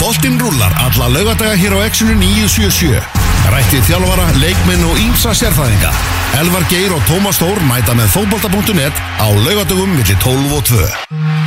Boltinn rúlar alla laugadaga hér á Exxonu 977. Rættið þjálfara, leikminn og ímsa sérfæðinga. Elvar Geir og Tómas Þór mæta með fótbolta.net á laugadagum millir 12 og 2.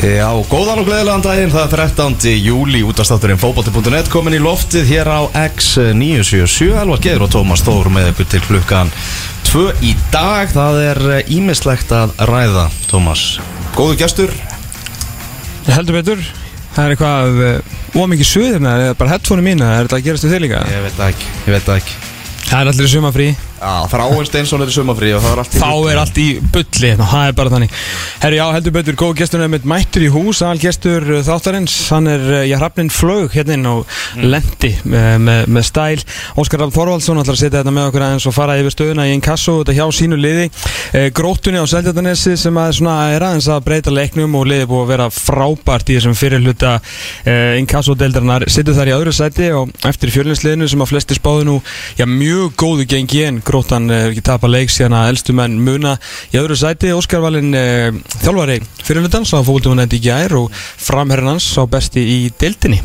Já, góðan og gleðilegan daginn, það er 13. júli útastátturinn fókbóti.net komin í loftið hér á X977 Elvar Geir og Tómas Þór með ykkur til klukkan 2 í dag. Það er ímislegt að ræða Tómas, góðu gestur. Ég heldur betur. Það er eitthvað ómikið suð hérna eða bara headphone mína, er þetta að gerast við þig líka? Ég veit það ekki, ég veit það ekki. Það er allir sumafrí Já, Þráin Steinsson er í sumafrí og það er allt í Þá er allt í bulli, hérna, það er bara þannig. Herri, já, heldur betur, góð gestur með mættur í hús Al gestur uh, þáttarins. Hann er, uh, já, hrafnin flög hérna inn og lendi með, með, með stæl. Óskar Ralf Þorvaldsson ætlar að setja þetta með okkur aðeins og fara yfir stöðuna í Inkasso Þetta hjá sínu liði. Gróttunni á Seldjartanesi sem að svona er aðeins að breyta leiknum og liði búið að vera frábært í þessum fyrirluta e, Inkasso-deildarinnar Sittu þar í öðru sæti og eftir Gróttan er ekki tapa leik síðan að elstu menn muna. Í öðru sæti Óskar Valinn e, þjálfari fyrirlutans á fólktum hann í gær og framherrin hans á besti í deildinni.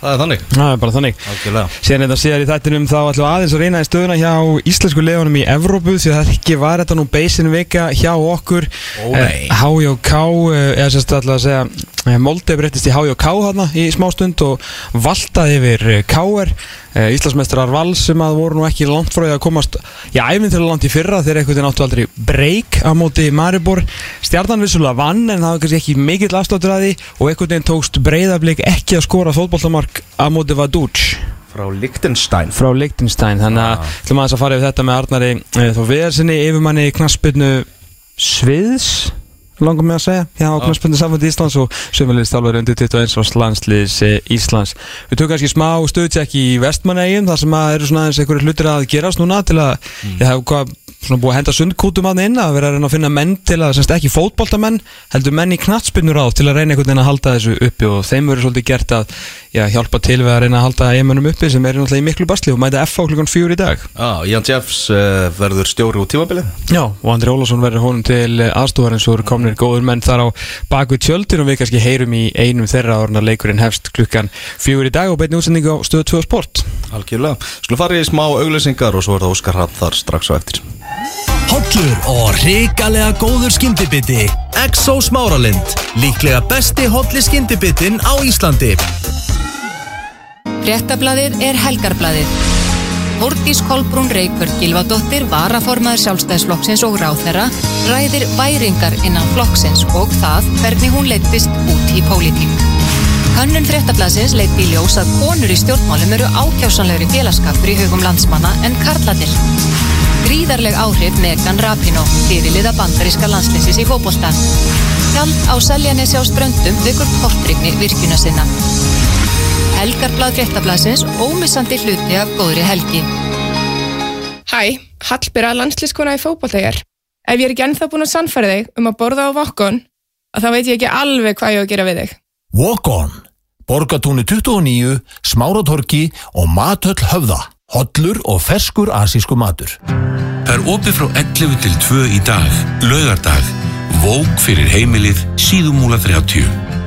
Það er þannig. Það er bara þannig. Algjörlega. Síðan þetta síðar í þættinum þá ætlum aðeins að reyna í stöðuna hjá íslensku leðunum í Evrópu því að það ekki var þetta nú beisin vika hjá okkur. Nei. Eh, eh, eða sérst ætla að segja eh, Molde breyttist í HJK hana í smástund og valtaði yfir eh, KR eh, Íslandsmestrar Val sem að voru nú ekki langt frá því að komast já, æfintilega langt í fyrra þegar einhvern veginn áttu aldrei breyk á móti Maribor. Stjarnan vissulega vann en það var kannski ekki mikill afsláttur að því og einhvern veginn tókst breyðablík ekki að skora fótbollamark á móti Vadúč Frá Lichtenstein frá Lichtenstein þannig að Ah. ætlum aðeins að fara yfir þetta með Arnari þó viðarsinni yfirmanni knaspinu Sviðs langar mig að segja hjá Ah. knaspinu samfandi Íslands og sömulegist þjálfur undir 21 árs landsliðs e, Íslands við tökum kannski smá stöðtjekk í vestmannegjum þar sem að eru svona eins einhverju hlutir að gerast núna til að Mm. ég hef hvað svona búið að henda sundkútum að inn að vera að reyna að finna menn til að semst ekki fótboltamenn heldur menn í knattspinnur á til að reyna einhvern veginn að halda þessu uppi og þeim verður svolítið gert að já, hjálpa til við að reyna að halda eiginmönnum uppi sem er náttúrulega í miklu basli og mæta F á klukkan fjúr í dag. Já, Ian Jeffs uh, verður stjóri út tímabilið? Já, og Andri Ólafsson verður honum til aðstúðar eins og eru komnir góður menn þar á bakvið tjöldir og við kannski heyrum í einum þeirra orðin að leikurinn hefst klukkan fjúr í dag og beinu útsendingu á stöðu 2 sport. Algjörlega. Skulum fara í smá auglýsingar og svo er það Óskar Rapp þar strax á eftir. Hollur og hrikalega góður skyndibiti. Exo Smáralind Líklega besti holli skyndibitin á Íslandi Fréttablaðið er helgarblaðið. Þórdís Kolbrún Reykjörn Gilvadóttir, varaformaður sjálfstæðisflokksins og ráþherra, ræðir væringar innan flokksins og það hvernig hún leittist út í pólitík. Könnun fréttablaðsins leitt í ljós að konur í stjórnmálum eru ákjásanlegri félagskapur í hugum landsmanna en karladir. Gríðarleg áhrif Megan Rapinoe, fyrirliða bandaríska landslýsis í fótbolta. Hjald á Seljanesi á ströndum vekur kortrygni virkuna sinna. Helgarblad fréttablaðsins ómissandi hluti af góðri helgi. Hæ, Hallbyrra landslískona í fótbolta hér. Ef ég er ekki ennþá búin að sannfæra þig um að borða á vokkon, að þá veit ég ekki alveg hvað ég á að gera við þig. Walk On Borgatúni 29, Smáratorki og Matöll Höfða Hollur og ferskur asísku matur Það er opið frá 11 til 2 í dag, laugardag. Vók fyrir heimilið síðumúla 30.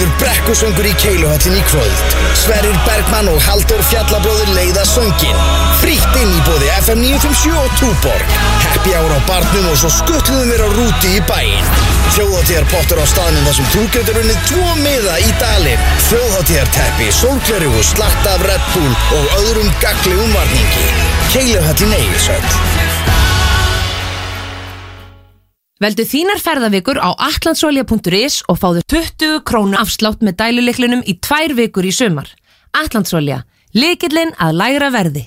verður brekkusöngur í Keiluhöllin í kvöld. Sverrir Bergmann og Haldur Fjallabróður leiða söngin. Frítt inn í bóði FM 957 og Túborg. Happy hour á barnum og svo skutluðum við á rúti í bæinn. Þjóðhátíðar pottur á staðnum þar sem þú getur unnið tvo miða í dalinn. Þjóðhátíðar teppi, sólglerugu, slatta af Red Bull og öðrum gagli umvarningi. Keiluhöllin Eilisöld. Veldu þínar ferðavikur á atlansolja.is og fáðu 20 krónu afslátt með dæluleiklinum í tvær vikur í sumar. Atlansolja. Likillin að læra verði.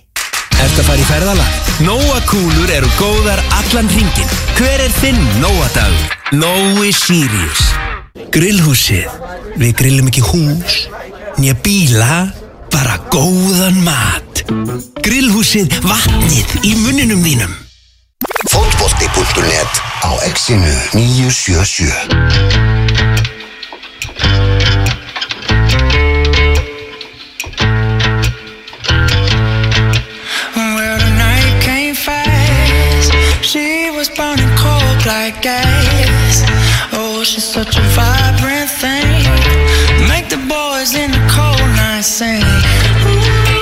Erst að fara í ferðalag? Nóa kúlur eru góðar allan hringin. Hver er þinn Nóadagur? Nói Sirius. Grillhúsið. Við grillum ekki hús, nýja bíla, bara góðan mat. Grillhúsið vatnið í muninum þínum. Fótbolti.net au Exyny 977. like gas. Oh, she's such a vibrant thing. Make the boys in the cold night sing. Ooh.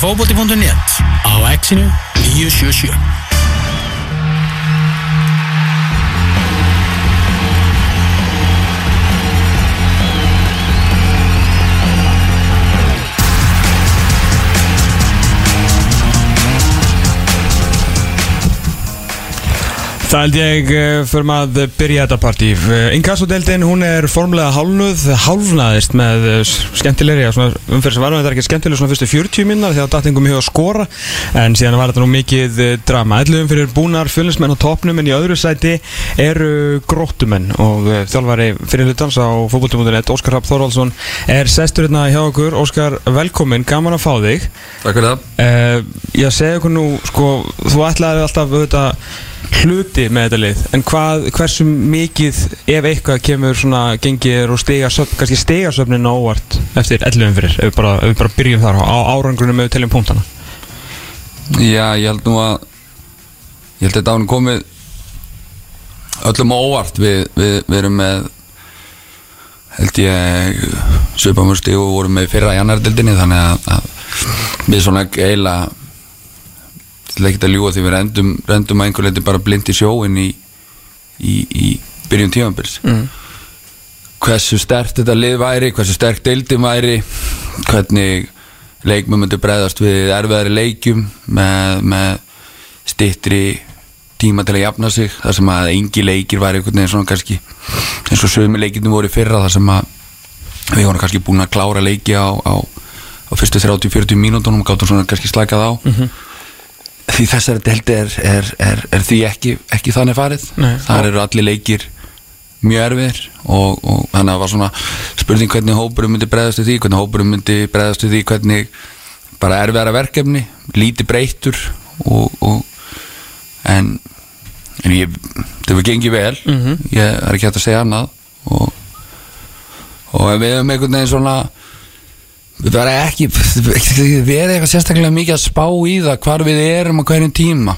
fótbolti.net á exinu 977 Það held ég eh, fyrir maður að byrja þetta partí. Eh, Inkassodeldin, hún er formlega hálnuð, hálfnaðist með eh, skemmtilegri, umfyrir sem var þetta er ekki skemmtileg svona fyrstu 40 minnar því að dattingum hefur að skora, en síðan var þetta nú mikið drama. Ætlu umfyrir búnar, fjölinnsmenn og topnum, en í öðru sæti eru gróttumenn og þjálfari fyrir hlutans á fókbóltumundunett, Óskar Rapp Þorvaldsson, er sestur hérna hjá okkur. Óskar, velkomin, gaman að fá þig. Takk fyrir það. Uh, hluti með þetta lið. En hvað, hversu mikið ef eitthvað kemur svona gengir og stegasöfn, kannski stegasöfnin á óvart eftir 11 fyrir, ef við bara, ef við bara byrjum þar á árangrunum með teljum punktana? Já, ég held nú að ég held að þetta án komið öllum á óvart. Við, við, við erum með held ég svipamursti og vorum með fyrra í annardildinni þannig að, að við svona eiginlega til ekki að ljúga því við rendum, rendum að einhver leiti bara blind í sjóin í, í, í byrjun tímabils mm. hversu sterkt þetta lið væri hversu sterkt deildin væri hvernig leikmenn myndi bregðast við erfiðari leikjum með, með stittri tíma til að jafna sig þar sem að engi leikir væri einhvern veginn svona kannski eins og sögumi leikirnum voru fyrra þar sem að við vorum kannski búin að klára leiki á, á, á fyrstu 30-40 mínútonum og gáttum svona kannski slakað á Mhm. Því þessari deldi er, er, er, er því ekki, ekki þannig farið Nei. þar eru allir leikir mjög erfiðir og, og þannig að það var svona spurning hvernig hópurum myndi bregðast við því hvernig hópurum myndi bregðast við því hvernig bara erfiðara verkefni lítið breyttur og, og en, en ég, það hefur gengið vel Mhm. ég er ekki hægt að segja annað og, við hefum einhvern veginn svona við verðum ekki við erum eitthvað sérstaklega mikið að spá í það hvar við erum á hverjum tíma.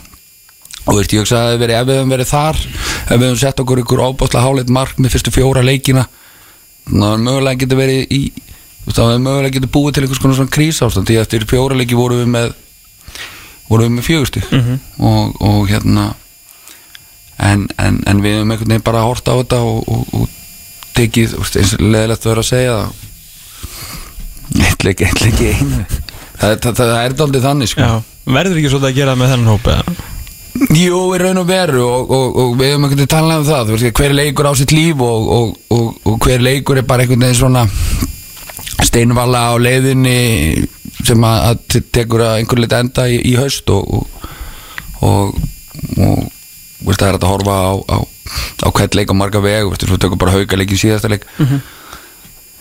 Og veist, ég að verið, ef við hefum verið þar ef við hefum sett okkur ykkur óbáslega háleit mark með fyrstu fjóra leikina þá hefur mögulega getur verið í þá hefur mögulega getur búið til einhvers konar svona krísástand. Því eftir fjóra leiki vorum við með vorum við með fjögusti Mhm. og, og hérna en, en, en við hefum einhvern veginn bara hort á þetta og, og, og tekið, eins og leðilegt verið að segja það leik, eitt leik í einu. Það, það, það er daldið þannig sko. Verður ekki svolítið að gera með þennan hóp eða? Jú, í raun og veru og, og, og við höfum einhvern veginn talað um það. Veist, hver leikur á sitt líf og, og, og, og hver leikur er bara einhvern veginn svona steinvala á leiðinni sem að, að te- tekur að einhvern lit enda í, í haust og og, og, og veist, það er að horfa á, á, á hvert leik á marga veg svo tökum bara hauka leik í síðasta leik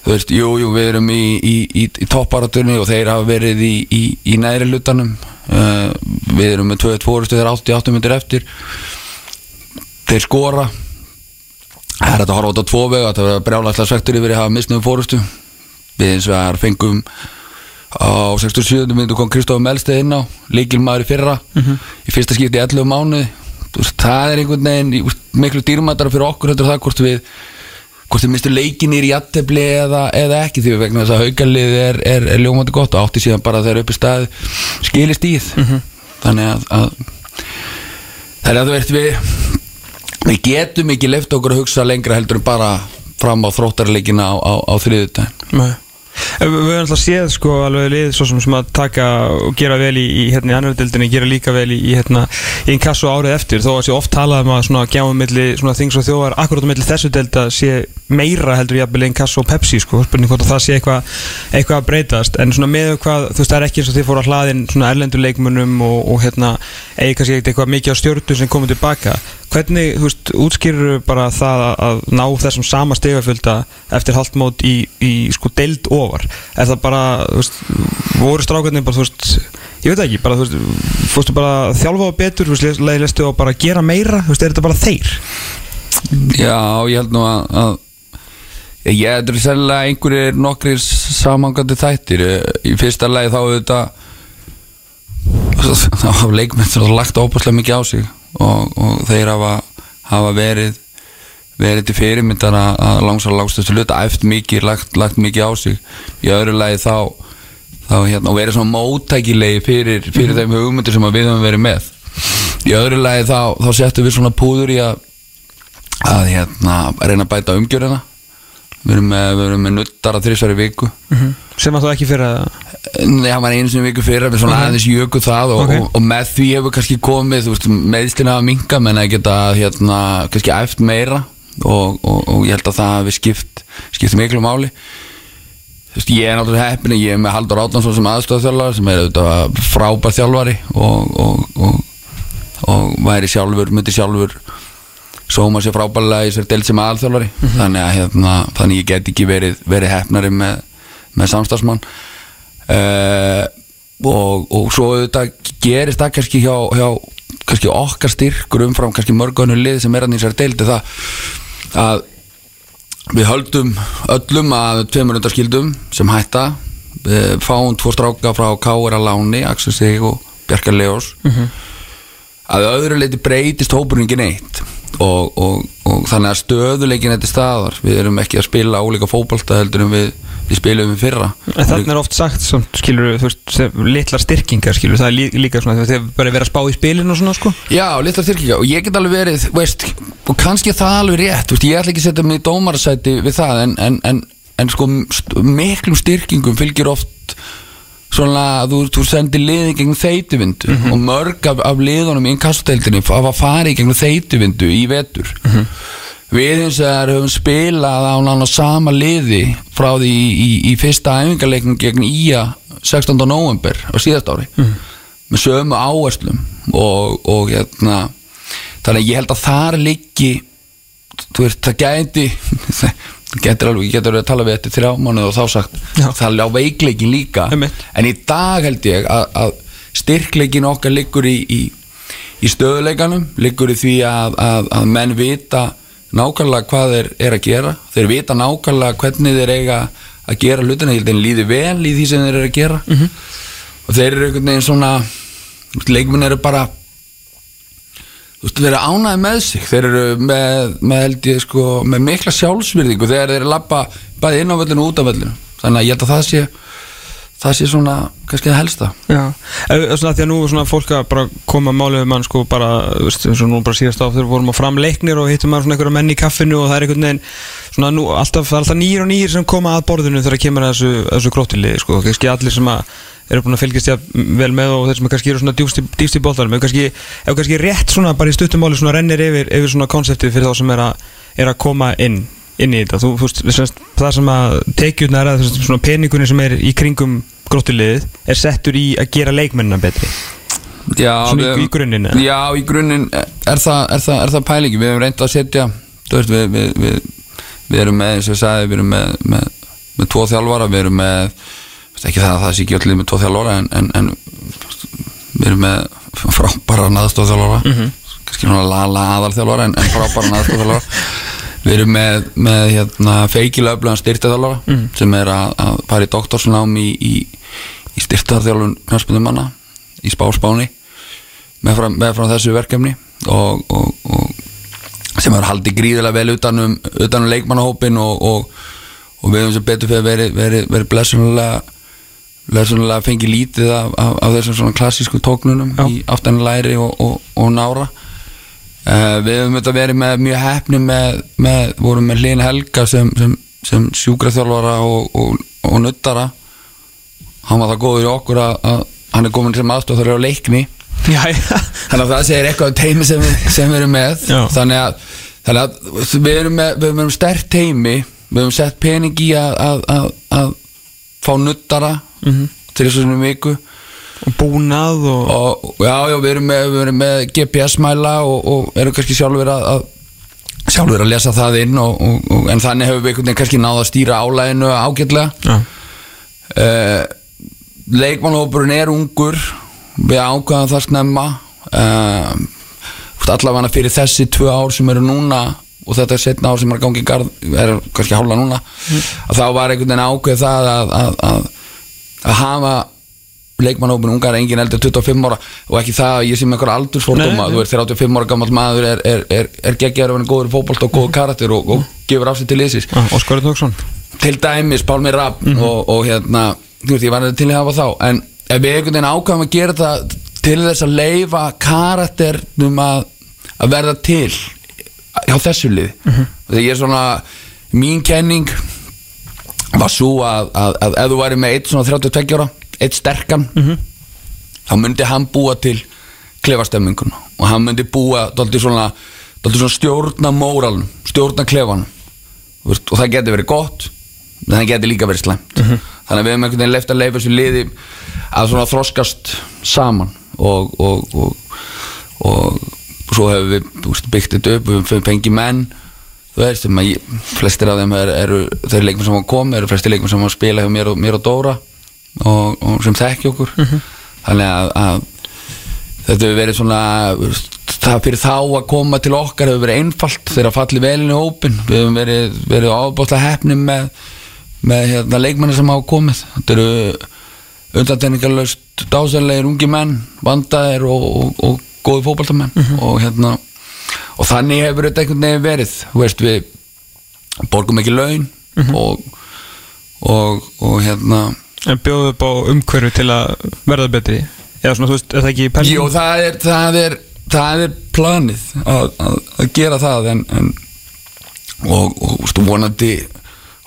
þú veist, jú, jú, við erum í, í, í, í topparatunni og þeir hafa verið í, í, í næri hlutanum uh, við erum með 2-1 fórustu þeir 88 myndir eftir þeir skora það er að horfa þetta á tvo veg það verður brjálæslega svektur yfir að hafa misnum fórustu við eins og það fengum á 67. myndu kom Kristofur Melsteð inn á líkilmaður í fyrra Mhm. í fyrsta skipti í 11 mánuði það er einhvern veginn miklu dýrmættara fyrir okkur heldur það hvort við hvort við mistum leikinir í jættefli eða, eða ekki því vegna þess að haukalið er, er, er ljómandi gott og átti síðan bara þegar upp í stað skilist í þannig að, að þannig að þú veist við við getum ekki leift okkur að hugsa lengra heldur en bara fram á þróttarleikina á, á, á þriðutæn Nei. Við höfum alltaf séð sko alveg lið svo sem, að taka og gera vel í, í hérna í annar dildinni, gera líka vel í, í hérna í inkassu árið eftir, þó að sé oft talað um að svona gjáum milli svona þings og þjóðar akkurat á milli þessu delta sé meira heldur jafnvel inkassu og Pepsi sko, spurning hvort að það sé eitthvað eitthvað að breytast, en svona með hvað þú veist það er ekki eins og þið fóru að hlaðin svona erlendur leikmunum og, og hérna eigi kannski eitthvað mikið á stjórnum sem komið tilbaka. Hvernig, þú veist, útskýrur bara það að, ná þessum sama stegafölda eftir haldmót í, í sko deild ofar, er það bara þú veist, voru strákarnir bara, þú veist ég veit ekki, bara, þú veist, fórstu bara að þjálfa betur, þú veist, leið lestu á bara gera meira, þú veist, er þetta bara þeir? Já, ég held nú að, að ég þetta er sérlega einhverjir nokkrir samangandi þættir í fyrsta lagi þá auðvitað þá hafa leikmenn lagt óbúslega mikið á sig og, og þeir hafa, hafa verið verið til fyrirmyndar að, að langsar langstustu hluta eftir mikið, lagt, lagt mikið á sig. Í öðru lagi þá, þá hérna, og verið svona móttækilegi fyrir, fyrir þeim hugmyndir sem að við höfum verið með. Í öðru lagi þá, þá settum við svona púður í að að hérna, reyna að bæta umgjörina við erum með, við erum með nuttara þrísari viku. Sem að þú ekki fyrir að Nei, hann var einu sinni viku fyrir við svona Ok. aðeins jöku það og, Ok. og, og með því hefur kannski komið þú veist, meðslina að minka menn að geta hérna, kannski æft meira og, og, og ég held að það hefur skipt skipt miklu máli. Þú veist, ég er náttúrulega heppin ég er með Haldur Átnarsson sem aðstofþjálfari sem er auðvitað frábær þjálfari og, og, og, og væri sjálfur, myndi sjálfur sóma sér frábærlega í sér deild sem aðalþjálfari. Þannig að hérna, þannig ég get ekki verið, verið heppnari með, með samstagsmann uh, og, og svo auðvitað gerist það kannski hjá, hjá kannski okkar styrkur umfram kannski mörgunu lið sem er hann í sér deildi það að við höldum öllum að tveimur undarskildum sem hætta. Fáum tvo stráka frá K.R. að Láni Axel Sig og Bjarkar Leós. Að öðru leiti breytist hópurinn ekki neitt og, og, og þannig að stöðuleikin þetta staðar, við erum ekki að spila ólíka fótbolta heldur en við, við spilum við fyrra. Þannig er oft sagt, skilur, þú veist, litlar styrkingar, skilur, það er lí, líka svona, þegar bara verið að spá í spilinu og svona, sko. Já, litla styrkinga og ég get alveg verið, veist, og kannski er það alveg rétt, veist, ég ætla ekki að setja mig í dómarasæti við það en, en, en, en sko st miklum styrkingum fylgir oft svona að þú, þú sendir liði gegn þeituvindu og mörg af, af liðunum í inkassoteildinni hafa farið gegn þeituvindu í vetur við hins vegar höfum spilað á nána sama liði frá því í, í, í fyrsta æfingarleiknum gegn Ía 16. november á síðast ári. Með sömu áherslum og, og hérna þannig að ég held að þar liggi þú veist, það gæti getur alveg, ég getur að tala við eftir þrjá mánuð og þá sagt, það er á veikleikin líka en í dag held ég að, að styrkleikin okkar liggur í, í, í stöðuleikanum liggur í því að, að, að menn vita nákvæmlega hvað þeir er að gera. Þeir vita nákvæmlega hvernig þeir eiga að gera hlutina, ég held að þeir líði vel í því sem þeir eru að gera. Og þeir eru einhvern veginn svona leikminn eru bara þú veist, þeir eru ánæði með sig. Þeir eru með, með held ég sko með mikla sjálfsvirðingu þegar þeir eru lappa bæði inn á völlinu og út á völlinu. Þannig að ég held að það sé það sé svona, kannski það helsta. Já, eða svona því að nú er svona fólk að bara koma málið mann sko bara, veist, eins og nú bara síðast á við vorum á framleiknir og hittum maður svona einhverja menn í kaffinu og það er einhvern veginn svona nú, alltaf, það er alltaf nýjir og nýjir sem koma að borðinu þegar kemur að þessu, að þessu króttiliði sko, kannski allir sem að eru búin að fylgjast ég vel með og þeir sem kannski eru svona djúst í, boltanum. Ef kannski, kannski rétt svona bara í stuttumáli svona rennir yfir, yfir svona konseptið fyrir þá sem er að, er að koma inn inn í þetta, þú veist, það sem að tekjurnar eða þessum svona peningunni sem er í kringum gróttuliðið er settur í að gera leikmennina betri Já, Svona í- í grunninn? Já, í grunninn er það, er það, er það pælingi Við hefum reynd að setja veist, við, við, við, við erum með, eins og ég sagði Við erum með, með, með tvo þjálfara Við erum með, ekki það að það sé ekki öll með tvo þjálfara en, en, en við erum með frábæra naðstofþjálfara mm Mhm. kannski svona lala aðalþjálfara en, en frábæra naðstofþjálfara Við erum með, með hérna, feikilega öflugan styrtaþjálfara Mhm. sem er að, að fara í doktorsnám í, í, í styrtaþjálfun knarspindumanna í spáspáni með frá, með frá þessu verkefni og, og, og sem er haldið gríðilega vel utan um, utan um leikmannahópin og, og, og við höfum sem betur fyrir verið, verið, verið blessunlega blessunlega fengið lítið af, af, af þessum svona klassísku tóknunum í aftanlæri og, og, og nára. Uh, við höfum þetta verið með mjög hefni með, með vorum með Hlyn Helga sem, sem, sem sjúkraþjálfara og, og, og nuttara hann var það góður í okkur að, að hann er komin sem aðstof þegar á leikni já, já. þannig að það segir eitthvað um teimi sem, sem við erum með þannig að, þannig að við erum með, við erum stert teimi við erum sett pening í að, að, að, að fá nuttara Mhm. til þessu svona viku og búnað og, og já, já, við erum með, við erum með GPS-mæla og, og erum kannski sjálfur að, að sjálfur að lesa það inn og, og, og, en þannig hefur við kannski náða að stýra álæginu ágætlega Já. uh, leikmannhópurinn er ungur. Við ákvaðum það snemma. Uh, allavega fyrir þessi tvö ár sem eru núna og þetta er setna ár sem er að gangi í garð er kannski hálfa núna að þá var einhvern veginn ákveð það að, að, að, að hafa leikmannhópurinn ungar engin eldur 25 ára og ekki það að ég sé með einhver aldursfordóma. Þú veist 35 ára gammal maður er, er, er, er geggjar og er góður í fótbolt og góður karakter og, og gefur af sér til liðsins. Óskar Tóksson til dæmis Pálmi Rapp og, og hérna, þú veist, ég var til að hafa þá en ef við einhvern veginn ákvæmum að gera það til þess að leifa karakternum að, að verða til hjá þessu lið. Þegar ég er svona mín kenning var svo að, að, að ef þú væri með eitt svona 32 ára eitt sterkan þá myndi hann búa til klefastemmingun og hann myndi búa dálítið svona, dálítið svona stjórna móralnum, stjórna veist, og það getur verið gott en það getur líka verið slæmt þannig að við hefum einhvern veginn leift að leifa þessu liði að svona þroskast saman og og, og, og svo hefur við byggt þetta upp, við höfum fengið menn þú veist, að flestir af þeim er, eru þeir leikmenn sem hafa komið, eru flestir leikmenn sem hafa spilað hjá mér og, mér og Dóra og, og sem þekki okkur. Þannig að, að þetta hefur verið svona það fyrir þá að koma til okkar hefur verið einfalt þegar falli velinu hópin við hefum verið, verið ábúðslega hefni með, með hérna, leikmenni sem hafa komið. Þetta eru undantekningarlaust dásanlegir ungi menn vandaðir og, og, og góði fótballtamenn og hérna og þannig hefur þetta einhvern veginn verið. Þú veist við borgum ekki laun og, og, og hérna. En bjóðu upp á umhverfi til að verða betri? Eða svona, þú veist, er það ekki pæling? Jú, það er, það er, það er planið að, að, að gera það en, en og, og veistu, vonandi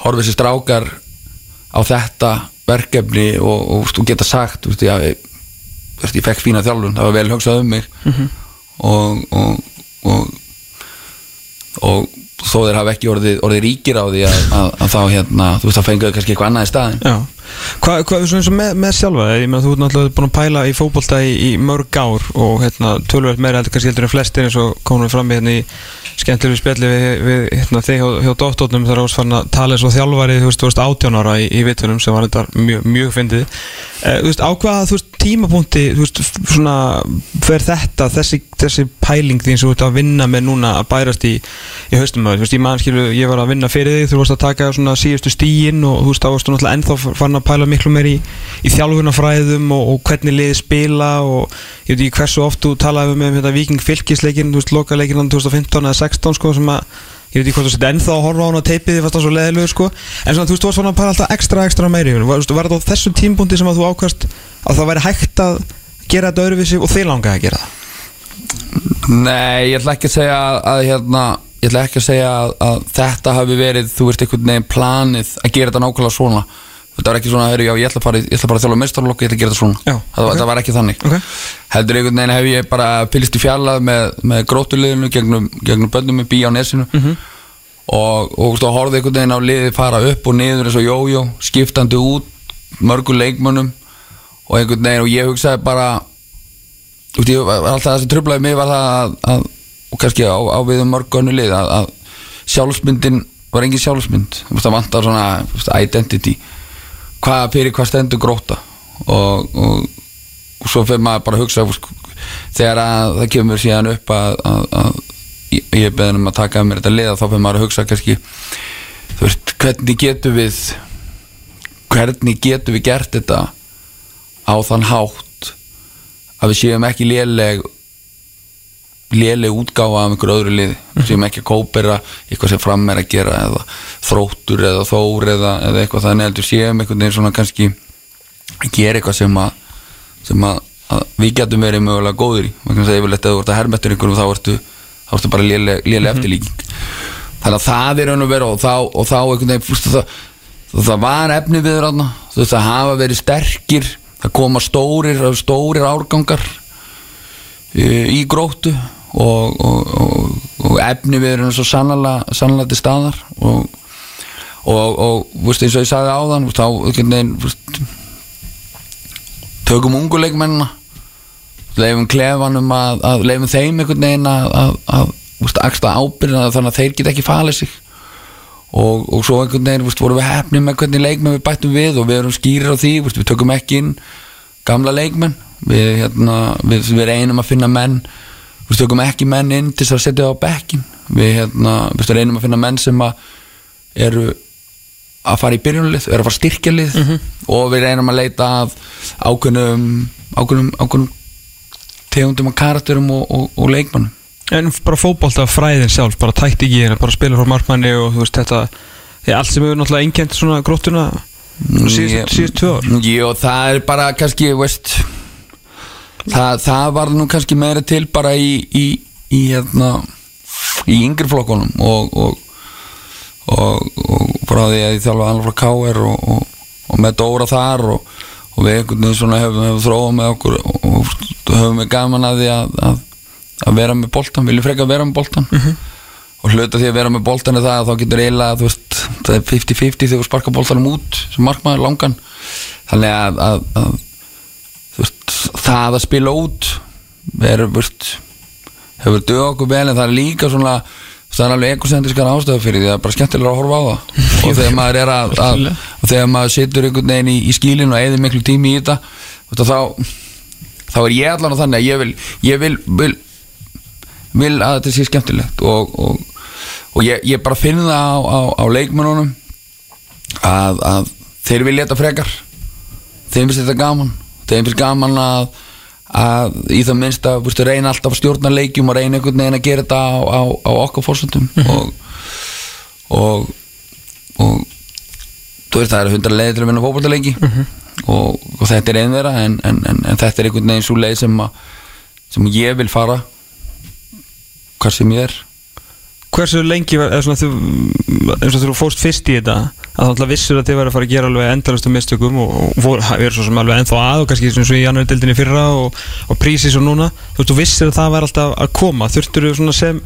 horfið sér strákar á þetta verkefni og, og veistu, geta sagt veistu, já, ég, veistu, ég fekk fína þjálfun það var vel hugsað um mig. Mhm. og, og, og, og þó þeir hafa ekki orðið, orðið ríkir á því að, að, að þá hérna, þú veist, það fenguðu kannski eitthvað annað í staðin Já Hvað, hvað svona eins og með, með sjálfa ég meina þú ert náttúrulega búin að pæla í fótbolta í, í mörg ár og hérna tölvöld meira heldur kannski heldur en flestir eins og komum við fram í hérna í skemmtilegu spjalli við, við hérna þig hjá, dóttónum varst farin að tala eins og þjálfari þú veist, þú veist 18 ára í, í vittunum sem var þetta mjög, mjög fyndið. Eh, þú veist, á hvaða þú veist tímapunkti þú veist, svona fer þetta þessi, þessi pæling þín sem þú ert að vinna með núna að bærast í, í haustum þú veist, ég man skilu, ég var að vinna fyrir þig þú varst að taka svona síðustu stíin og þú veist, þá varstu náttúrulega ennþá farin að pæla miklu meir í, í þjálfunafræðum og, og hvernig liði spila og ég veit ekki hversu oft þú talaði með um þetta Viking fylkisleikin, þú veist, lokaleikin 2015 eða 16 sko sem að ég veit ekki hvort þú sett ennþá að horfa á hann á teipið því fannst það svo leðilegu sko. En svona þú veist, þú varst svona að pæla alltaf ekstra ekstra meiri var, var þetta á þessum tímpunkti sem að þú ákast að það væri hægt að gera þetta öðruvísi og þið langaði að gera það Nei, ég ætla ekki að segja að, að hérna, ég ætla ekki að segja að, að þetta hafi verið, þú veist, einhvern veginn planið að gera þetta nákvæmlega svona þetta var ekki svona, heyrðu, já, ég ætla í- ég ætla bara að þjála meistarlokk, ég ætla að gera þetta svona já, það, ok. það var ekki þannig okay. heldur einhvern veginn hef ég bara fylgst í fjallað með, með grótuliðinu gegnum, gegnum bönnum með bí á nesinu Mhm. og, og, og, og horfði einhvern veginn á liðið fara upp og niður eins og jójó, skiptandi út mörgum leikmönnum og einhvern veginn og ég hugsaði bara ég var alltaf það sem trublaði mig var það að, að og kannski á, á við um mörg önnu lið að, að sjálfsmyndin var engin sjálfsmynd. Það vantar svona identity. Hvað fyrir hvað stendur gróta og, og, og svo fyrir maður bara að hugsa þegar að það kemur síðan upp að, að, ég, ég beðin um að taka mér þetta liða þá fyrir maður að hugsa kannski þú veist, hvernig getum við hvernig getum við gert þetta á þann hátt að við séum ekki léleg léleg útgáfa af einhverju öðru lið við séum ekki að kópera eitthvað sem fram er að gera eða þróttur eða þór eða, eða eitthvað þannig heldur séum einhvern veginn svona kannski að gera eitthvað sem að, sem að, að við getum verið mögulega góður í. Maður kannski að yfirleitt að þú ert að hermettur einhverjum þá ertu, þá ertu bara léleg, léleg Mhm. eftirlíking. Þannig að það er raun og veru og þá, og þá einhvern veginn það, það var efni við þarna. Þú veist það hafa verið sterkir það koma stórir, stórir árgangar uh, í gróttu og, og, og, og efni við erum svo sannlega, til staðar og eins og ég sagði þú veist, þá veginn tökum ungu leikmennina leifum klefanum að, að leifum þeim einhvern veginn að, axla ábyrðina þannig að þeir get ekki falið sig og, og svo einhvern veginn veist, vorum við hefnið með hvernig leikmenn við bættum við og við erum skýrir á því veist, við tökum ekki inn gamla leikmenn. Við, hérna, við, við reynum að finna menn við tökum ekki menn inn til þess að setja það á bekkin við, hérna, reynum að finna menn sem að eru að fara í byrjunlið, eru að fara að styrkja lið og við reynum að leita að ákveðnum, ákveðnum tegundum og karakterum og, og, og leikmannum En bara fótbolta fræðin sjálf, bara tækt ekki hérna, bara spila frá markmanni og þú veist þetta því allt sem hefur náttúrulega einkent svona gróttuna svona síðust, tvö ár. Jú, það er bara kannski, veist það, það var nú kannski meira til bara í í, í hérna í yngri flokkunum og, og, og, og frá því að ég þjálfa alveg frá KR og, og, og með Dóra þar og, og við einhvern veginn svona hefum, hefum þróað með okkur og, og höfum við gaman að því að, að, að vera með boltan, viljum frekar vera með boltan og hluta því að vera með boltan er það að þá getur eiginlega, þú veist, það er 50-50 þegar þú sparkar boltanum út sem markmaður langan. Þannig að, að, að veist, það að spila út er, veist hefur dög okkur vel en það er líka svona það er alveg ekosentriskar ástæðu fyrir því að það er bara skemmtilega að horfa á það. Og þegar maður er að, að og þegar maður situr einhvern veginn í, í skílinu og eðir miklu tími í þetta þá þá er ég allan á þannig að ég vil ég vil, vil, vil að þetta sé skemmtilegt og, og, og ég, ég bara finn það á, á, á leikmennunum að, að þeir vilja þetta frekar. Þeim finnst þetta gaman. Þeim finnst gaman að, að í það minnst að veistu, reyna alltaf að stjórna leikjum og reyna einhvern veginn að gera þetta á, á, á okkar fórsöndum og, og og þú veist það eru hundra leiðir til að vinna fótbollaleiki og, og þetta er einn þeirra en, en, en, en þetta er einhvern veginn svo leið sem, að, sem ég vil fara hvað sem ég er. Hversu lengi var, eða svona þú, eins og þú fórst fyrst í þetta að þú alltaf vissur að þið var að fara að gera alveg endalastu mistökum og, og voru, er svo sem alveg ennþá að og kannski eins og í annar dildinni fyrra og, og prísis og núna, þú veist, þú vissir að það var alltaf að koma, þurftur þú svona sem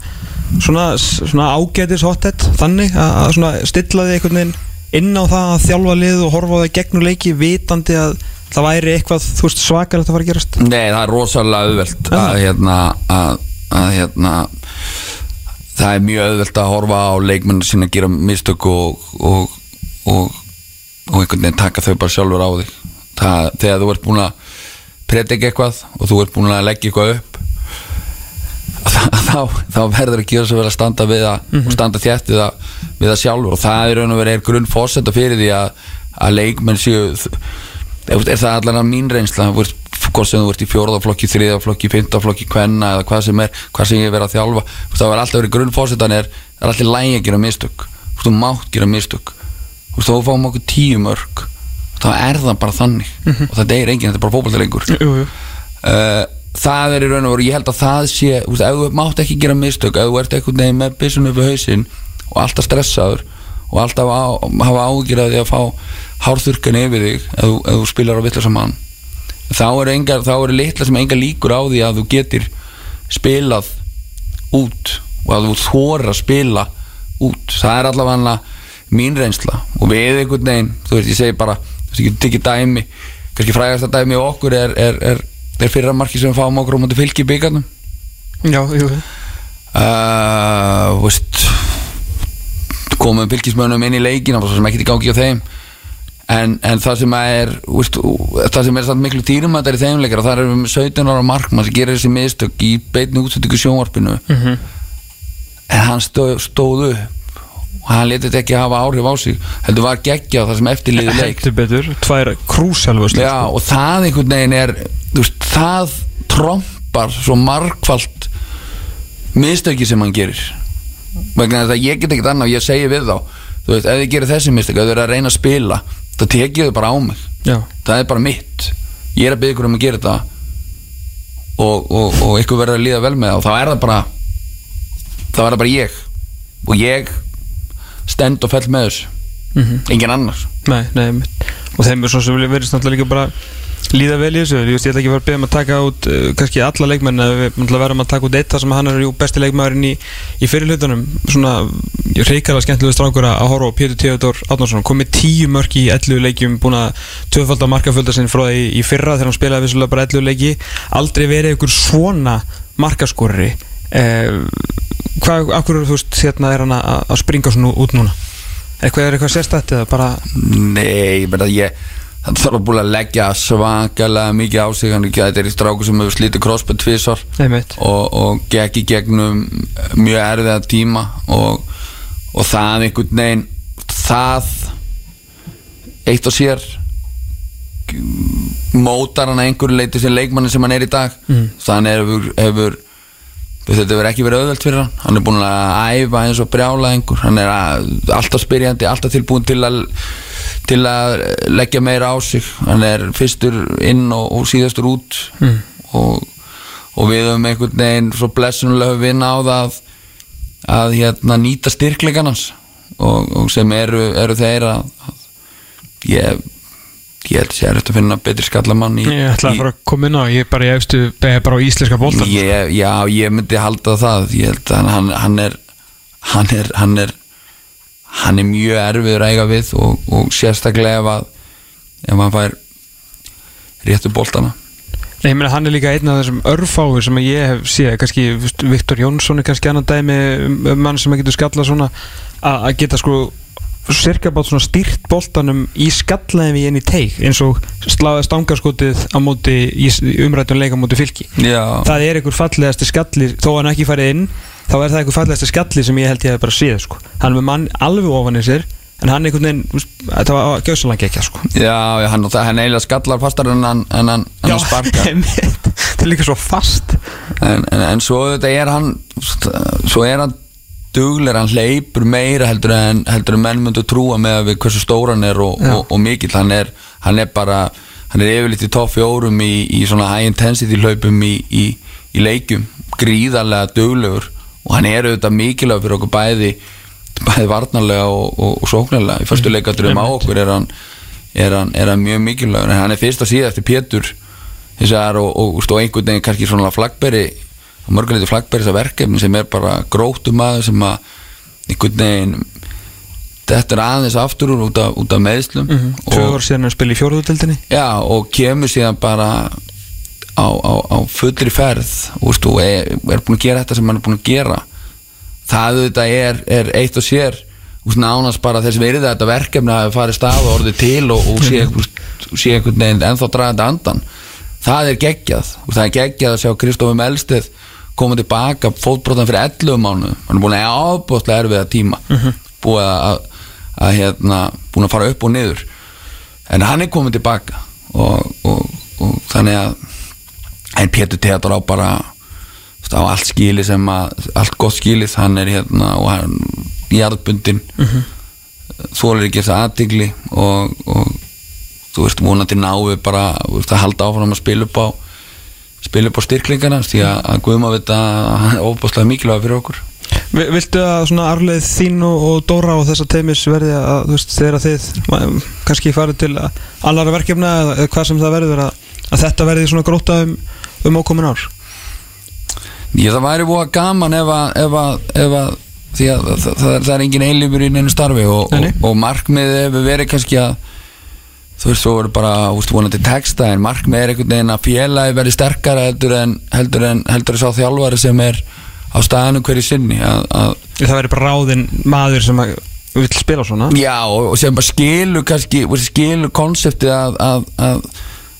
svona, svona ágætis hotet þannig að, að svona stilla þig einhvern veginn inn á það að þjálfa lið og horfa á það gegnum leiki vitandi að það væri eitthvað, þú veist, svakalegt að fara að gerast? Nei, það er rosalega auðvelt að, hérna, að, að hérna, það er mjög auðvelt að horfa á leikmenn sín að gera mistök og, og, og, og einhvern veginn taka þau bara sjálfur á þig. Það, þegar þú ert búin að predika eitthvað og þú ert búin að leggja eitthvað upp þá, þá verður að gera svo vel að standa við að og standa þétt við að, við að sjálfur. Og það er raun og verið er grunn fórsenda fyrir því að, að leikmenn séu er, það allan að mín reynsla þú veist, hvort sem þú ert í fjórðaflokki, þriðaflokki fymtaflokki, kvenna eða hvað sem er hvað sem ég verið að þjálfa. Það var alltaf verið grunn fórsendan er, það er alltaf lægi að gera mistök. Þú mátt gera mistök. Þú fáum okkur tíu mörg þá er það bara þannig. Og þetta er enginn, þetta er bara jú. uh, það er í raun og veru ég held að það sé, ef þú mátt ekki gera mistök, ef þú ert einhvern veginn með byssun upp í hausinn og alltaf stressaður og alltaf á, hafa ágjur að fá hárþurkan yfir þig ef þú, ef þú spilar á vitlega mann þá eru engar, þá eru litla sem engar líkur á því að þú getur spilað út og að þú þóra að spila út, það er allavega mín reynsla og við einhvern veginn, þú veist, ég segi bara þú veist, ekki dæmi kannski frægasta dæmi á okkur er, er, er, er fyrra marki sem við fáum okkur á móti fylki í byggarnum Já, jú. Uh, veist, komum fylkismönnum inn í leikin og svo sem ekki í gangi á þeim en, en það sem er veist, það sem er samt miklu að er í þeim leikar og það er um 17 ára markmann sem gerir þessi mistök í beitni útsendingu sjónvarpinu. Mhm. en hann stóð, stóð upp og hann letið þetta ekki hafa áhrif á sig heldur var geggja það sem eftirliði leik. Heldur betur, tvær krúsalvöslu Já, og það einhvern veginn er veist, það trompar svo margfalt mistöki sem hann gerir. Vegna þess að ég get ekkert annað og ég segi við þá þú veist, ef þið gerir þessi mistöki, ef þið eru að reyna að spila þá tekið þau bara á mig. Já. það er bara mitt. Ég er að byggja ykkur um að gera þetta. Og, og, og ykkur verður að líða vel með það. Og þá er það bara þá er það bara ég. Og ég stend og fell með þessu. Mhm. engin annar. Nei, nei, og þeim er svo sem vilja verið náttúrulega líka bara líða vel í þessu, ég ætla ekki að fara að beða um að taka út uh, kannski alla leikmenn að við verðum að taka út eitt þar sem hann er jú besti leikmæðurinn í, í fyrir hlutunum svona reykjala skemmtilegu strákur að horfa á Pétur Theodor Átnarsson komið tíu mörk í 11 leikjum búin að tvöfalda markafölda sinni frá það í, í fyrra þegar hann spilaði vissulega bara 11 leiki. Aldrei verið ykkur svona markaskorri eh, hvað, akkur þú veist, hérna er hann að, að springa svona út núna? Eitthvað er eitthvað sérstætt eða bara Nei, ég meina ég Það þarf búin að leggja svakalega mikið á sig. Þetta er í stráku sem hefur slítið crossbund Einmitt. og, og í gegnum mjög erfiða tíma og, og það einhvern veginn það eitt og sér mótar hann að einhverju leiti sem leikmanni sem hann er í dag. Mm. þannig hefur, hefur þetta hefur ekki verið auðvelt fyrir hann. Hann er búin að æfa eins og brjála einhver hann er að, alltaf spyrjandi, alltaf tilbúin til að til að leggja meira á sig. Hann er fyrstur inn og, og síðastur út. Mm. og, og við höfum einhvern veginn svo blessunulega höfum vinna á það að, að hérna, nýta styrkleikan hans. Og, og sem eru, eru þeir að, að ég ég held að sé erfitt að finna betri skallamann í, Ég ætla að fara að koma inn á Ég er bara, ég efstu, beða bara á íslenska bóltan ég, já, ég myndi halda það. Ég held að hann, hann er hann er hann er hann er mjög erfiður að eiga við og, og sérstaklega ef að ef hann fær réttu boltana. Nei, meina hann er líka einn af þessum örfáir sem ég hef séð, kannski Viktor Jónsson er kannski annan dæmi um, um mann sem getur skalla svona að geta sko cirka bát svona stýrt boltanum í skallaði inn í teig eins og sláði stangarskotið á móti í umrættum leika á móti fylki. Já. það er einhver fallegasti skalli þó hann ekki farið inn þá er það einhver fallegasti skalli sem ég held ég hef bara séð sko. hann er með mann alveg ofan í sér en hann einhvern veginn, þetta var gjössalega ekki sko. Já, já, hann, það, hann eiginlega skallar fastar en hann, en hann, hann sparkar Það er líka svo fast en, en, en svo þetta er hann Svo er hann duglir Hann hleypur meira heldur en Heldur en menn myndu trúa með að við hversu stór hann er Og, Já. og, og mikill Hann er, hann er bara Hann er yfirleitt í topp fjórum í, í svona high intensity hlaupum í, í, í leikjum Gríðarlega duglegur Og hann er auðvitað mikilvæg fyrir okkur bæði Bæði varnarlega og, og, og sóknarlega. Í fyrstu leikaturum á okkur er hann er hann, er hann mjög mikilvægur. En hann er fyrst að síða eftir Pétur þessar og, og, og, og einhvern veginn kannski svona flagberi og mörguleiti flagberi þessar verkefni sem er bara grótum aðeins sem að einhvern veginn þetta er aðeins aftur út af, út af meðslum mm Tvö ár síðan að spila í fjóruðutöldinni já og kemur síðan bara á, á, á fullri ferð veist, og er, er búin að gera þetta sem hann er búin að gera. Það auðvitað er, er eitt og sér nánast bara þess verið að þetta verkefni hafi farið stað og orðið til og, og sé, sé einhvern veginn ennþá dragandi andan það er geggjað og það er geggjað að sjá Kristófi Melsteð koma tilbaka fótbrotan fyrir 11 mánu hann er búin að ábúðslega erfiða tíma Mhm. búið að, að, að hérna, búin að fara upp og niður. En hann er komið tilbaka og, og, og þannig að en Pétur Teator á bara á allt skili sem að allt gott skilið, hann er hérna og hann jarðbundin Mhm. þólir ekki þess aðtigli og, og þú veist vonandi náu bara veist, að halda áfram að spila upp á spila upp á styrklingana því að, að Guðma veit að hann er ofbúslega mikilvæg fyrir okkur Vi- Viltu að svona arleið þín og, og Dóra og þessa teimis verði að þú veist þegar að þið kannski farið til allara verkefna eða, hvað sem það verður að, að þetta verði svona gróta um, ókomin ár? Ég það væri búið gaman ef að, ef að, ef að því að það, það, það er engin eilífur í neinu starfi og, og, og markmiðið hefur verið kannski að þú veist, svo verður bara úst, vonandi texta en markmiðið er einhvern veginn að félagi verði sterkara heldur en heldur en, heldur en sá þjálfari sem er á staðanum hverju sinni að, að Það verði bara ráðinn maður sem að vill spila svona. Já, og, og sem bara skilur kannski, þú skilur konseptið að, að,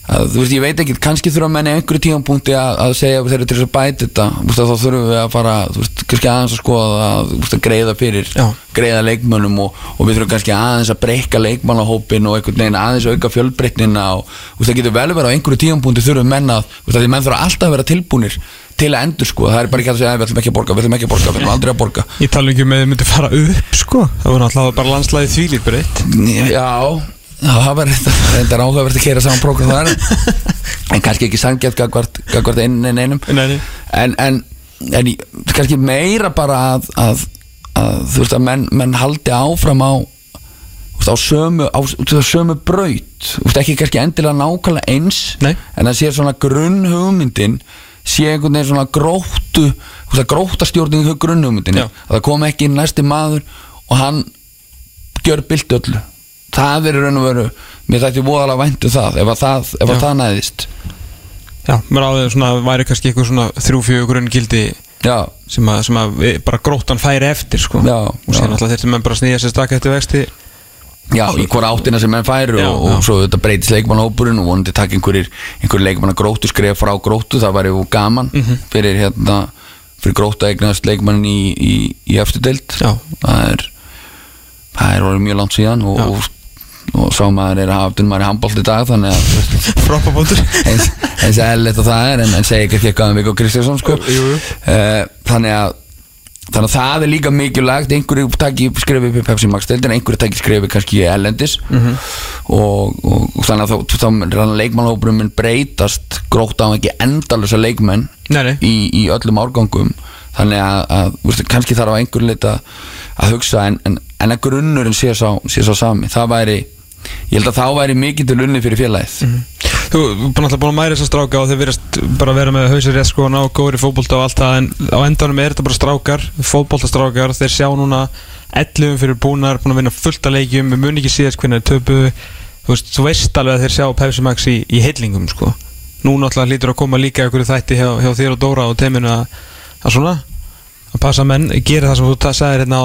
að, að, þú veist, ég veit ekki, kannski þurfa menni einhverju tímapunkti að, að segja þeir eru til þess að bæta þetta, veist, að þá þurfum við að fara, þú veist, kannski aðeins að skoða að, að greiða fyrir, Já. greiða leikmönnum og, og við þurfum kannski aðeins að breyka leikmannahópin og einhvern veginn aðeins auka fjölbreytnina og, þú veist, það getur vel verið á einhverju tímapunkti þurfum menn að, þú veist, að því menn þurfa alltaf að vera tilbúnir til að endur sko, það er bara ekki að segja, "Æ, við ætlum ekki að borga, við ætlum ekki að borga, við ætlum aldrei að borga. Ég tala ekki um að þið myndi fara upp sko. Það voru náttúrulega bara landslæði þvílít breytt. Já það var reyndar áhugavert að kera saman prógram þar. En kannski ekki sangjart gagvart, einn en einum Nei, en, en, en kannski meira bara að, að, að þú veist að menn, menn haldi áfram á veist, á sömu, á, sömu braut. Veist, ekki kannski endilega nákvæmlega eins Nei. en það sé svona grunnhugmyndin sé einhvern veginn svona gróttu þú veist, að gróttastjórnin í grunnhugmyndin Já. að það kom ekki inn næsti maður og hann gjör bylti öllu það er raun og veru mér þætti voðalega væntu það ef að það, ef að það næðist. Já, mér áður svona væri kannski eitthvað svona þrjú-fjögur grunn gildi sem að, sem að við- bara gróttan færi eftir sko. Já, og já. alltaf þurftum menn bara að snýja sér stakka eftir vexti. Já, í hvora áttina sem menn færu Já, og, og svo þetta breytist leikmannhópurinn og vonandi takk einhverjir, einhverjir leikmanna gróttu skref frá gróttu, það væri gaman Mhm. fyrir hérna fyrir gróttu að eignast leikmann í, í, í eftir deild. Já. það er það er mjög langt síðan og, og, og sá maður er að aftur maður í handbólt í dag þannig að Froppabóttur eins, eins eðlilegt að það er en, en segi ekki eitthvað um Viggo Kristjánsson sko. Eh, þannig að þannig að það er líka mikilvægt. Einhverju takki skrifi upp í Pepsi Max deildin einhverju takki skrifi kannski í Ellendis Mhm. og, og, og þannig að þá, þá leikmannhópurum minn breytast grótt á ekki endalusa leikmenn í, í öllum árgangum. Þannig að, að veist, kannski þarf einhverju lit að, að hugsa en, en, en að grunnurinn sé sá, sé sá sami. Það væri, ég held að þá væri mikið til unni fyrir félagið. Þú er alltaf búin að mæra þessa stráka og þeir verðast bara vera með hausir rétt sko og góður í fótbolta og allt það en á endanum er þetta bara strákar, fótboltastrákar. Þeir sjá núna 11 fyrir búnar búin að vinna fullt að leikjum, við mun ekki síðast hvernig þeir töpuðu, þú veist, þú veist alveg að þeir sjá Pepsi Max í, í heillingum sko. Nú náttúrulega hlýtur að koma líka ykkur þætti hjá, hjá þér og Dóra og teiminu að, að svona að passa að menn gera það sem þú sagðir hérna á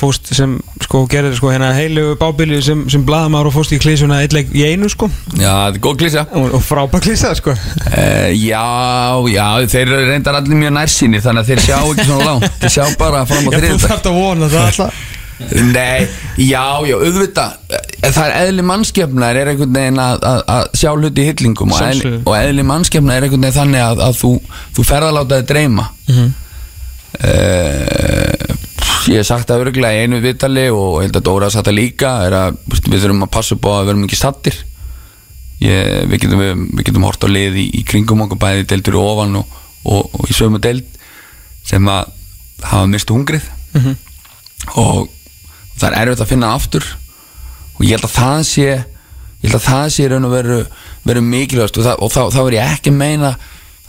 fóst sem sko gerðir sko hérna heilu bábili sem, sem blaðamár og fóst í klísuna eitt leik í einu sko. Já, þetta er góð klísa og, og frábær klísa sko. Uh, Já, já, þeir reyndar allir mjög nærsýni Þannig að þeir sjá ekki svona langt. Þeir sjá bara fram á Já, þú þriðdag þarft að vona það alltaf. Nei, já, já, auðvitað Eh, Það er eðli mannskefnar er einhvern veginn að, að, að sjá hluti í hyllingum og eðli, og eðli mannskefnar er einhvern veginn þannig að, að þú, þú ferð að láta þig dreyma. Mhm. uh, Ég hef sagt það örgulega í einu vitali og held að Dóra satt það líka er að við þurfum að passa upp á að við erum ekki stattir ég, við, getum, getum hort á lið í, í kringum okkur bæði deildur í ofan og, og, og í sömu deild sem að hafa mistu hungrið Mhm. og það er erfitt að finna aftur og ég held að það sé ég held að það sé raun og veru, veru mikilvægast og, það, og þá, þá er ég ekki að meina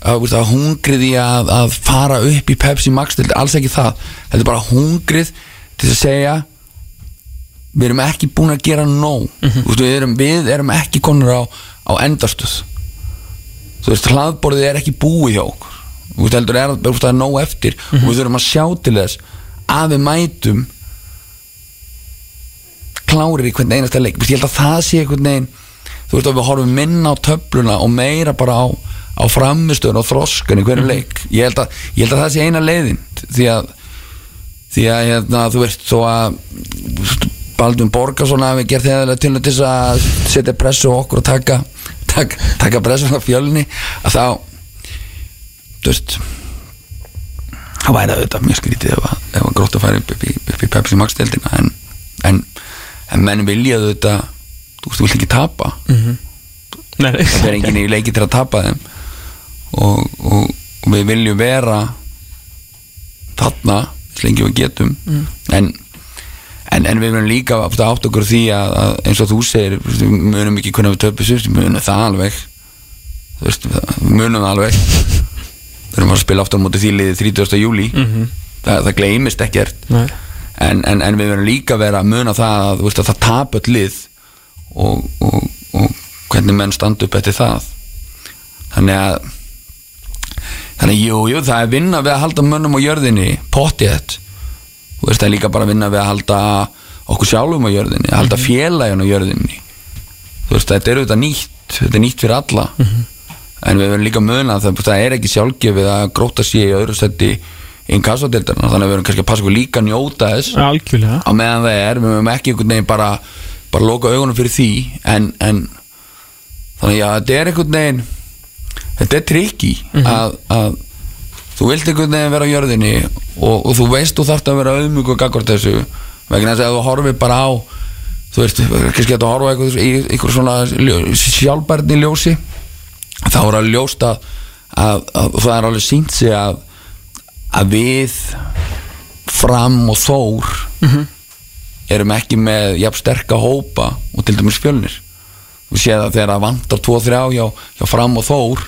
að, hungrið í að, að fara upp í Pepsi Max þetta alls ekki það. Þetta er bara hungrið til að segja við erum ekki búin að gera nóg. Mm við, erum, við erum ekki konur á, á endastuð þú veist, hlaðborðið er ekki búið hjá okkur. Þú veist, heldur er, er nóg eftir. Og við þurfum að sjá til þess að við mætum klárir í hvern einasta leik. Ég held að það sé einhvern veginn þú veist að við horfum minna á töfluna og meira bara á, á framistöðun og þroskan í hverju leik ég held, að, ég held að það sé eina leiðin því að því að hérna, þú veist þó að Baldvin Borgarsson hafi gert þegar til þess að setja pressu okkur og taka taka, taka pressu á fjölni að þá þú veist það væri auðvitað mjög skrítið ef að, ef að grótt að fara upp, upp, í, upp í Pepsi Max deildina en, en, en menn vilja auðvitað þú veist, þú vilt ekki tapa. Nei, nei. það er enginn í leiki til að tapa þeim og, og, og við viljum vera þarna eins lengi við getum Mm. en, en, en við verðum líka átt okkur því að, að eins og þú segir við munum ekki hvernig við sér við munum það alveg veist, við munum það alveg við erum að spila aftur á móti því liðið 30. júli Mhm. það, það gleymist ekkert en, en, en við verðum líka að vera að muna það að, veist, að það tap öll lið og, og, og hvernig menn standa upp eftir það þannig að þannig jú, jú, það er vinna við að halda mönnum á jörðinni pottið þú veist, það er líka bara vinna við að halda okkur sjálfum á jörðinni halda félagin á jörðinni. Þú veist, þetta er auðvitað nýtt þetta er nýtt fyrir alla. En við verðum líka muna að það, það er ekki sjálfgefið að gróta sér í öðru setti inn kassadeildarna, þannig að við verðum kannski að passa okkur líka að njóta þess. Algjörlega. Á meðan það er, við mögum ekki einhvern veginn bara bara loka augunum fyrir því. En, en þannig að þetta er einhvern veginn þetta er trikki að, að þú vilt einhvern veginn vera á jörðinni og, og þú veist þú þarft að vera auðmjúk og gagvart þessu vegna þess að þú horfir bara á þú veist, kannski að þú horfa eitthvað í einhver svona ljó, sjálfbærni ljósi þá er alveg ljóst að, að, að það er alveg sínt sig að að við fram og þór Mhm. erum ekki með jafn sterka hópa og til dæmis fjölnir við séð að þegar það vantar 2-3 hjá, hjá fram og þór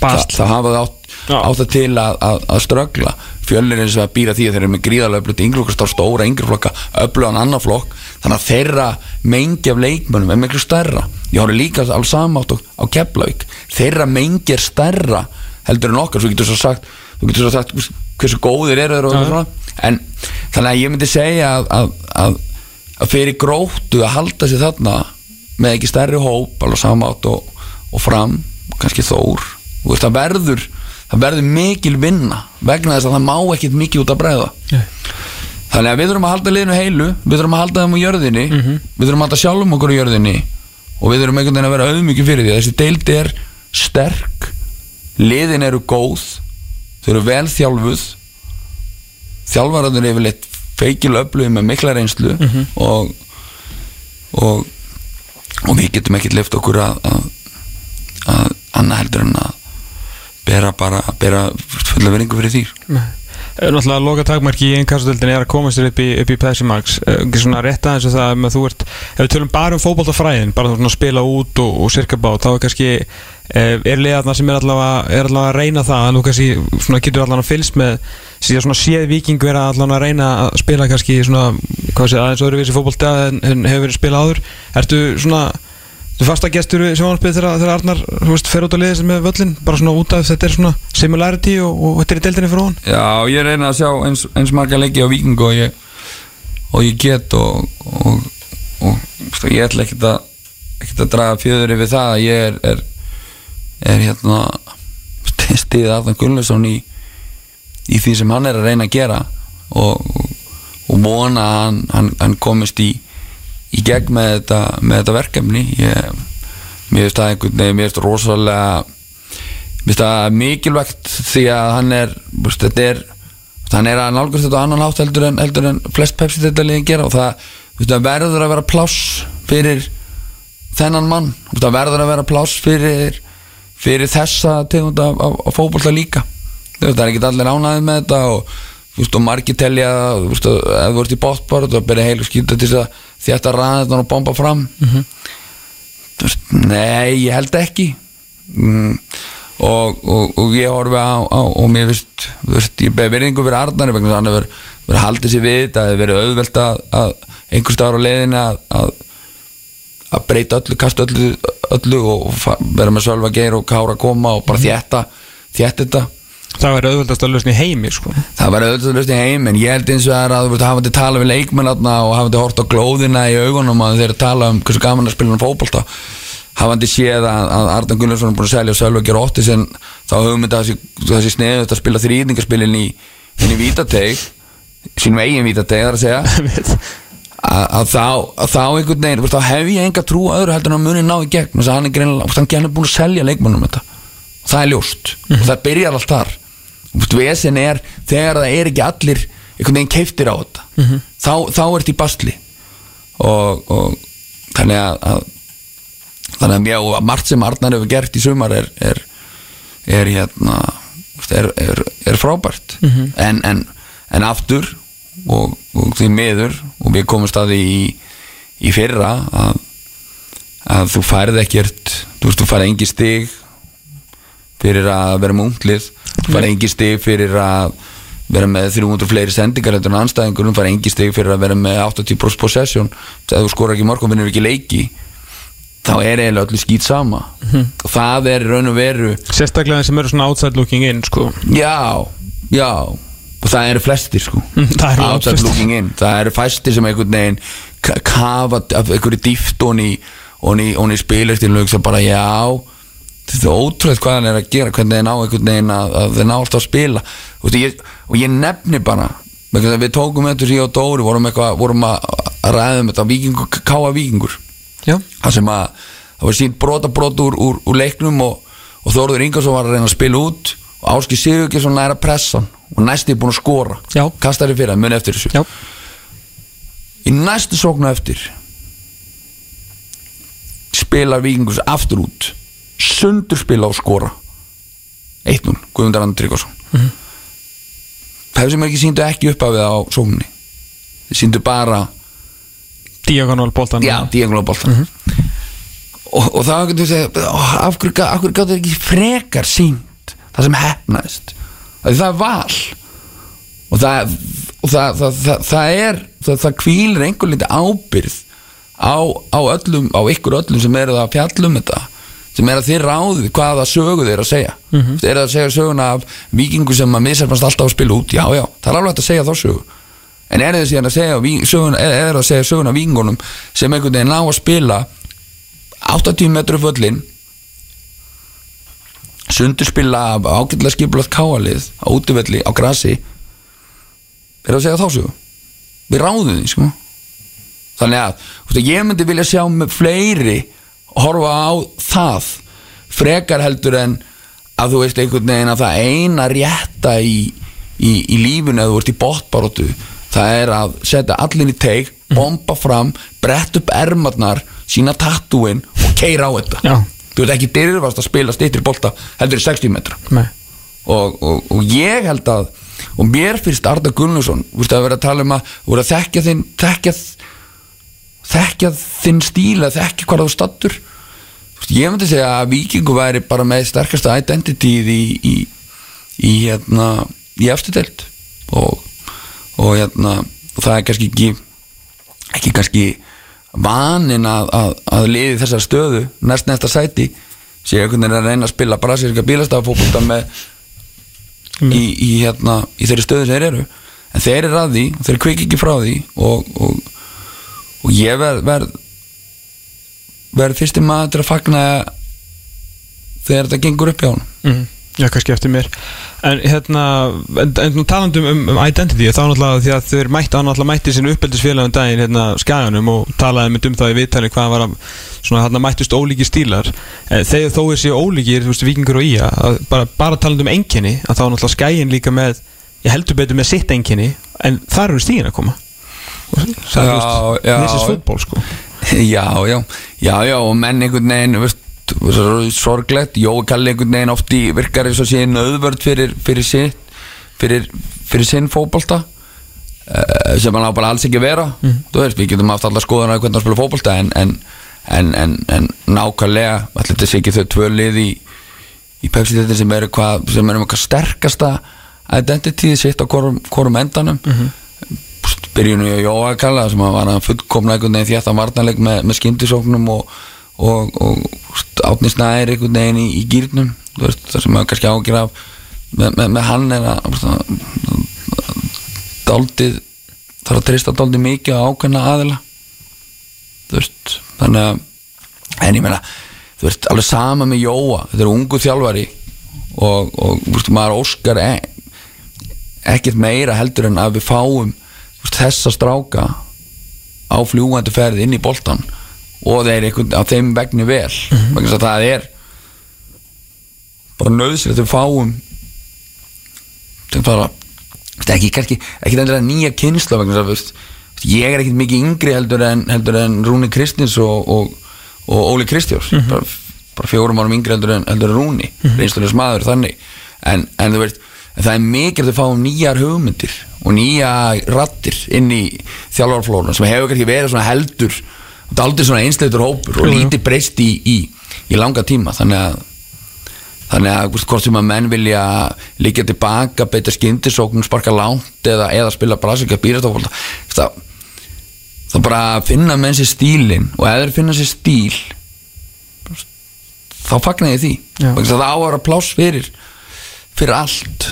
Basl. það, hafa það átt, það til að, að, að ströggla. Fjölnir eins og að býra því að þeir eru með gríðarlega öflut yngreflokka á stóra yngreflokka öflugan annar flokk. Þannig að þeirra mengi af leikmönnum er miklu stærra. Ég horfði líka alveg samátt á, Keflavík. Þeirra mengi er stærra heldur en okkar, svo getur svo sagt þú getur svo sagt hversu góðir eru þeir og svona. En þannig að ég myndi segja að, að, að, að fyrir gróttu að halda sér þarna með ekki stærri hóp alveg samátt og, og fram kannski þór. þú veist það verður það verður mikil vinna vegna þess að það má ekkit mikið út að bregða Nei. þannig að við þurfum að halda liðinu heilu við þurfum að halda þeim á jörðinni við þurfum að halda sjálfum okkur á jörðinni og við þurfum einhvern veginn að vera auðmikið fyrir því þessi deild er sterk liðin eru góð þau eru vel þjálfuð þjálfararnir er yfirleitt feikil öflugið með mikla reynslu Mhm. og, og og við getum ekkert lift okkur að, að, að annað heldur en að bera bara bera fulla veringu fyrir þýr Nei. Eh, Náttúrulega loka takmarki í innkastöldin er að koma sér upp í, upp í Pepsi Max. Eh, ekki svona rétt aðeins að það með þú ert ef við tölum bara um fótboltafræðin bara svona spila út og, og sirka bát þá er kannski eh, er liðarna sem er allavega, er allavega að reyna það en þú kannski svona getur allavega fylgst með síðan svona séð viking vera allavega að reyna að spila kannski svona hvað sé aðeins öðruvísi fótbolta en, en hefur verið spilað áður. Ertu svona Þú fasta gestur í sjónvarpið þegar, Arnar veist, fer út á liðis með völlin bara svona út af þetta er svona similarity og, og þetta er í deildinni fyrir hún Já, ég reyna að sjá eins, eins marga leiki á Víking og ég og ég get og, og, og ég ætla ekkert að ekkert að draga fjöður yfir það að ég er, er, er hérna stiðið Arðan Gunnlaugsson í, í því sem hann er að reyna að gera og vona að hann, hann, hann komist í, í gegn með þetta, með þetta verkefni. Ég, mér finnst það einhvern veginn mér finnst rosalega mér finnst það mikilvægt því að hann er þetta er hann er að nálgast þetta á annan hátt heldur en, heldur en flest Pepsi þetta liðin gera og það, það verður að vera pláss fyrir þennan mann. Það verður að vera pláss fyrir fyrir þessa tegund af, af, af fótbolta líka. Það er ekki allir ánæðið með þetta og, og margir telja þú veist, að ef þú ert í bóttbár þá byrja heilu skýta til þess að þetta ræða þetta og bomba fram. Þú veist, nei, ég held ekki. Mm, og, og, og ég horfi á, á og mér veist, þú veist ég beði verðingu fyrir vegna þess að hefur verið haldið sér við það hefur verið auðvelt að, að einhver staðar á leiðinu að, að að breyta öllu, kasta öllu, öllu og vera með Sölva Geir og Kára koma og bara þétta þétta þetta Það væri auðvöldast að lausna í heimi sko. það var auðvitað löst í heim en ég held eins og það er að þú veist hafandi tala við leikmenn og hafandi hort á glóðina í augunum að þeir tala um hversu gaman að spila um fótbolta hafandi séð að, að Ardan Gunnarsson er búin að selja Sölva Geir Óttis en þá hugmyndi að þessi, sneðu að spila þrýðningaspilin í, í Vítateg sínum eigin Vítateg þar að segja. Að, að þá, að þá einhvern veginn þá hef ég enga trú öðru heldur en að muni ná í gegn að hann er búin að selja leikmannum þetta. Og það er ljóst. Og það byrjar allt þar vesen er þegar það er ekki allir einhvern veginn keiftir á þetta Mhm. þá, þá ert í basli og, og þannig að, að þannig að mjög að margt sem Arnar hefur gert í sumar er er, er hérna er, er, frábært Mhm. en, en, en aftur og, og því miður og við komumst að því í, í fyrra að, að þú færð ekkert þú veist, þú færð engi stig fyrir að vera með unglið færð engi stig fyrir að vera með 300 fleiri sendingar heldur en anstæðingur, þú færð engi stig fyrir að vera með 80% possession. Þegar þú skorar ekki mörg og vinnur ekki leiki þá er eiginlega öllu skýt sama. Mhm. og það er raun og veru Sérstaklega þeir sem eru svona outside looking in sko. Já, já. Og það eru flestir sko. Það eru outside looking in. Það eru fæstir sem einhvern veginn ka- kafa af einhverju dýft og ný og ný, og ný spilastilnug sem bara já þetta er ótrúlega hvað hann er að gera hvernig þeir ná einhvern veginn að, að þeir ná alltaf að spila. Og ég, og ég nefni bara við tókum þetta síðan á Dóri vorum, eitthvað, vorum að, að ræða um þetta vikingur, káa vikingur það sem að það var sínt brota brot úr, úr, úr leiknum og, og Þórður Ingarsson var að reyna að spila út og Áski Sigurgesson næra pressan og næsti er búin að skora. Já. kastar í fyrir, muni eftir þessu. Já. í næstu sóknu eftir spilar Víkingus aftur út sundur spila og skora 1-0, Guðmundar Andri Tryggvason. Mhm. það sem ekki síndu ekki upp af við á sókninni þeir síndu bara Diagonal boltan já, diagonal boltan og, og það getur segja af hverju, gáttu ekki frekar sínt það sem hefnaðist það er val. Og það, og það, það, það, það er það, það kvílir einhver liti ábyrð á, á öllum á ykkur öllum sem eru að fjallum þetta sem er að þið ráðið hvaða sögu þeir eru að segja. Mm. -hmm. þeir eru að segja söguna af vikingu sem að misarfast alltaf að spila út. Já, já, það er alveg hægt að segja þá sögu. En er þið síðan að segja söguna, er, er að segja söguna vikingunum sem einhvern veginn ná að spila 80 metru föllin sundurspila af ágætlega skipulagt káalið á útivelli á grasi? Er að segja þá sögu? Við ráðum því sko. Þannig að ég myndi vilja sjá fleiri horfa á það frekar heldur en að þú veist einhvern veginn að það eina rétta í, í, í lífinu að þú ert í botbaróttu það er að setja allir í teig bomba fram, brett upp ermarnar sína tattúin og keira á þetta. Já. þú veist ekki dyrfast að spila stýttir bolta heldur í 60 metra. Og, og, og ég held að og mér finnst Arda Gunnarsson þú veist að vera að tala um að þú veist að þekkja þinn þekkja, þekkja þinn stíl að þekkja hvað þú stattur ég myndi segja að Víkingu væri bara með sterkasta identity í, í, í hérna í eftirdelt og, og hérna og það er kannski ekki ekki kannski vanin að, að, að liði þessar stöðu næst næsta sæti sé einhvern veginn að reyna að spila brasilíska bílastafafókbólta með í, í, hérna, í þeirri stöðu sem þeir eru. En þeir eru að því, þeir kvik ekki frá því og, og, og ég verð verð verð fyrsti maður til að fagna þegar þetta gengur upp hjá hann Mhm. Já, kannski eftir mér. En hérna, en, en talandum um, um identity þá náttúrulega því að þeir mætti hann náttúrulega mætti sín uppeldisfélagum daginn hérna skaganum og talaði mynd um það í viðtali hvað var að svona hérna mættust ólíki stílar. Eh, þegar þó er sér ólíkir, þú veist, vikingur og ía bara, bara talandum um enginni að þá er náttúrulega skagin líka með ég heldur betur með sitt enginni en þar eru stíðin að koma is football sko. Já, já, já, já og menn einhvern veginn sorglegt, Jói Kalli einhvern veginn oft í virkar eins og sé nöðvörd fyrir, fyrir, sitt, fyrir, fyrir sinn fótbolta uh, sem hann á bara alls ekki vera. Þú veist, við getum haft allar skoðan að hvernig hann spila fótbolta en, en, en, en, nákvæmlega, allir þetta sé ekki þau tvö lið í, í Pepsi þetta sem eru hvað, sem eru með hvað sterkasta identity sitt á hvorum endanum byrjunum í Jóa Kalla sem var að fullkomna einhvern veginn því að það varnarleik með, með skyndisóknum og, og, og átni snæðir einhvern veginn í, í gýrnum það sem maður kannski ágjur af. Með, með, með hann er að daldið þarf að trista daldið mikið á ákveðna aðila veist þannig að en ég meina þú veist alveg sama með Jóa þetta er ungu þjálfari og, og veist, maður óskar e ekkert meira heldur en að við fáum þessa stráka á fljúgandi ferð inn í boltan og þeir einhvern, á þeim vegni vel mm -hmm. það er bara að við fáum bara veist, ekki, kannski, ekki endilega nýja kynsla vegna að ég er ekkert mikið yngri heldur en, heldur en Rúni Kristins og, og, og Óli Kristjárs Mhm. bara, bara fjórum árum yngri heldur en, heldur en Rúni mm. -hmm. maður þannig en, en þú veist en það er mikilvægt að fáum nýjar hugmyndir og nýja rattir inn í þjálfarflórun sem hefur kannski verið svona heldur þetta er aldrei svona einsleitur hópur og lítið breyst í, í, í langa tíma. Þannig að þannig að hvort- sem að menn vilja líka tilbaka, beita skyndisóknum sparka langt eða, eða spila brasika býrastofólda það, það bara finna menn sér stílin og þeir finna sér stíl þá fagna ég því. Það á að vera pláss fyrir fyrir allt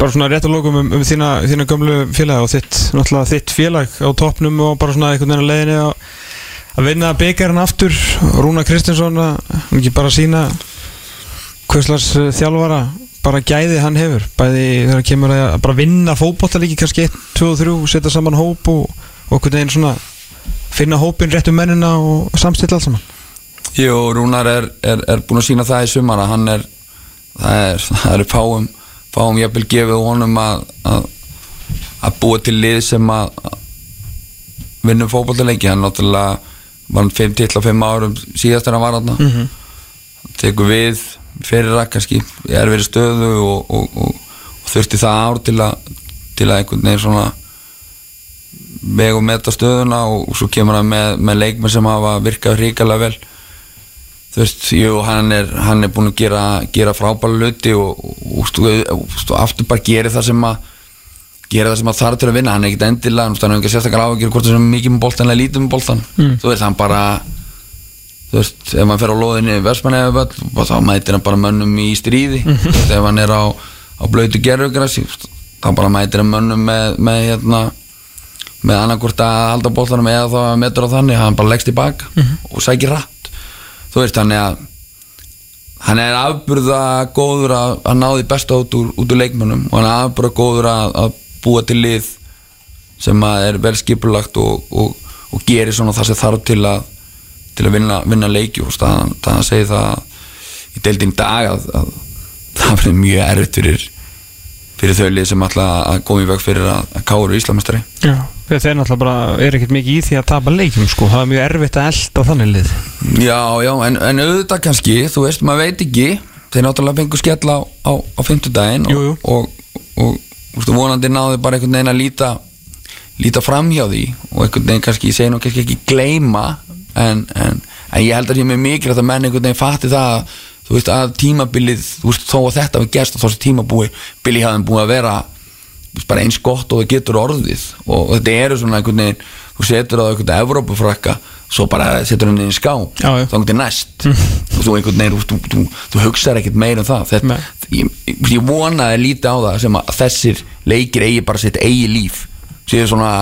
bara svona rétt að lókum um, um þína, þína gömlu félag og þitt, náttúrulega þitt félag á toppnum og bara svona einhvern veginn að leiðinni að, vinna byggarinn aftur. Rúna Kristinsson að ekki bara sína hverslas þjálfara bara gæði hann hefur. Bæði þegar kemur að, bara vinna fótboltalíki kannski 1, 2 og 3, setja saman hóp og, einhvern veginn svona finna hópin rétt um mennina og samstilla allt saman. Jú, Rúnar er, er, er búin að sína það í sumar að hann er það er, það fáum fáum jafnvel gefið honum að, að að búa til lið sem að að vinnum fótballtaleiki hann náttúrulega var hann 5 til 5 árum síðast þegar hann var hann Mhm. tekur við fyrir að kannski er verið stöðu og, og, og, og þurfti það ár til að til að einhvern veginn svona veg og meta stöðuna og, svo kemur hann með, með leikmenn sem hafa virkað hrikalega vel þú veist, jú, hann er, hann er búin að gera, gera frábæla luti og, og, og, aftur bara gera það sem að gera það sem að þarf til að vinna, hann er ekkit endilega hann er ekki sérstaklega á að gera hvort það sem er mikið með boltan eða lítið með boltan, Mm. þú veist, hann bara þú veist, ef maður fer á loðinni Vestmanneiföll, þá mætir hann bara mönnum í stríði, Mhm. þú veist, ef hann er á, á blöytu gerfugrassi þá bara mætir hann mönnum með, með hérna með annarkvort að halda boltanum eða þá að metur á þannig, hann bara leggst tilbaka Mhm. og sækir rætt þú veist, hann er að hann er afburða góður að, að ná því besta út úr, úr leikmönnum og hann er afburða góður að, að búa til lið sem er vel skipulagt og, og, og gerir svona það sem þarf til að til að vinna, vinna leiki. Og það, það segir það í deildin í dag að, að það verður mjög erfitt fyrir fyrir þau lið sem alltaf að koma í veg fyrir að, káru íslamestari Já, þegar þeir náttúrulega bara er ekkert mikið í því að tapa leikjum sko, það er mjög erfitt að elda þannig lið. Já, já, en, en auðvitað kannski, þú veist, maður veit ekki. Þeir náttúrulega fengu skella á, á, á fimmtudaginn og, Jú, jú. og, og, og ústu, vonandi náðu bara einhvern veginn að líta líta fram hjá því og einhvern veginn kannski, ég segi nú kannski ekki gleyma en, en, en ég held að ég með mikil að menn einhvern veginn fatti það að, þú veist, að tímabilið, þú veist, þó að þetta við gerst og þó sem tímabúi, Billy hafði búið að vera bara eins gott og það getur orðið. Og, þetta eru svona einhvern veginn þú setur það á einhvern Evrópufrakka svo bara setur hann inn í ská þá einhvern veginn næst. Og þú einhvern veginn, þú, þú, þú, hugsar ekkert meira um það. Þetta, ég, ég vona að líti á það sem að þessir leikir eigi bara sitt eigi líf. Séu svona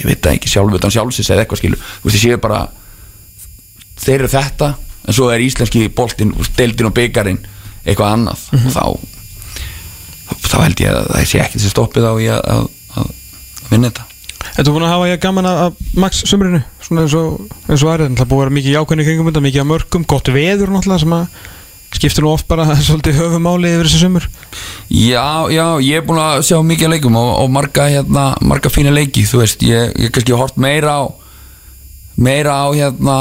ég veit það ekki sjálf utan sjálfsins eða eitthvað skilu þú veist, séu bara þeir eru þetta en svo er íslenski boltinn, deildin og byggarinn eitthvað annað. Mhm. og þá þá held ég að það sé ekki sem stoppið á í að, að, að vinna þetta. Þetta búin að hafa ég gaman að, Max sumrinu? Svona eins og, eins og aðrið það búið að vera mikið jákvæðni kringum þetta, mikið að mörgum gott veður náttúrulega sem að skiptir nú oft bara svolítið höfumáli yfir þessi sumur. Já, já, ég er búin að sjá mikið leikum og, og marga, hérna, marga fína leiki þú veist, ég, ég kannski hort meira á meira á hérna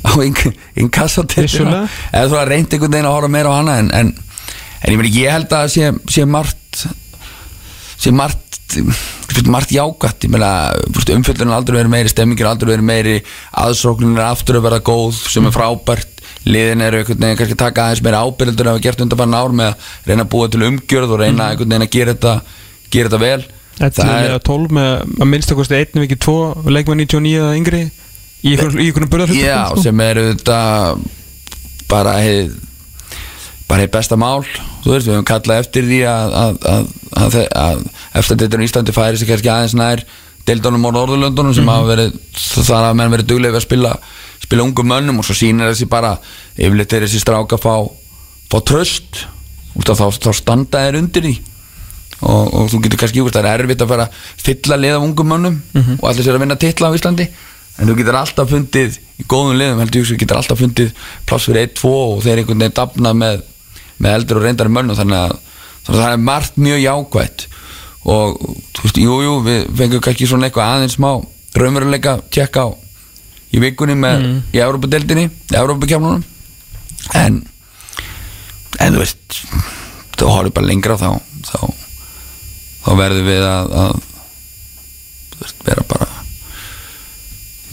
á inkassatiltina eða þú að reyndi einhvern veginn að horfa meira á hana en, en, en ég, meni, ég held að sé, sé margt sé margt margt jákvætt, ég meina umfjöldun er aldrei verið meiri, stemmingin er aldrei verið meiri aðsóknin er aftur að vera góð sem er frábært, liðin veginn kannski taka aðeins meira ábyrgildur en hafa gert undanfann ár með að reyna að búa til umgjörð og reyna veginn að gera þetta gera þetta vel. 11 eða 12 með að minnst að kosti 1 vikið 2 leikmann 99 eða yngri í einhvern- einhvern burðarhlut Já, sem eru þetta bara heið bara heið besta mál. Þú veist, við höfum kallað eftir því að, að, að, að, að eftir þetta í Íslandi færi sig kannski aðeins nær deildunum og Norðurlöndunum sem hafa verið þar að menn verið duglega við að spila spila ungum mönnum og svo sýnir þessi bara yfirleitt er þessi stráka fá fá tröst út af þá, þá standa þeir undir því. Og, og þú getur kannski, það er erfitt að fara að fylla lið af ungum mönnum og allir sér að vinna titla á Íslandi. En þú getur alltaf fundið í góðum liðum heldur ég þú getur alltaf fundið pláss fyrir 1-2 og þeir einhvern veginn dafna með, með eldur og reyndari mönnum þannig að, þannig að það er margt mjög jákvætt. Og þú veist, jú, jú, við fengum kannski svona eitthvað aðeins smá raunveruleika tjekka á í vikunni með í Európa-deldinni, í Európa-kjafnunum en en þú veist þú horfður bara lengra þá þá, þá verður við að, að þú veist, vera bara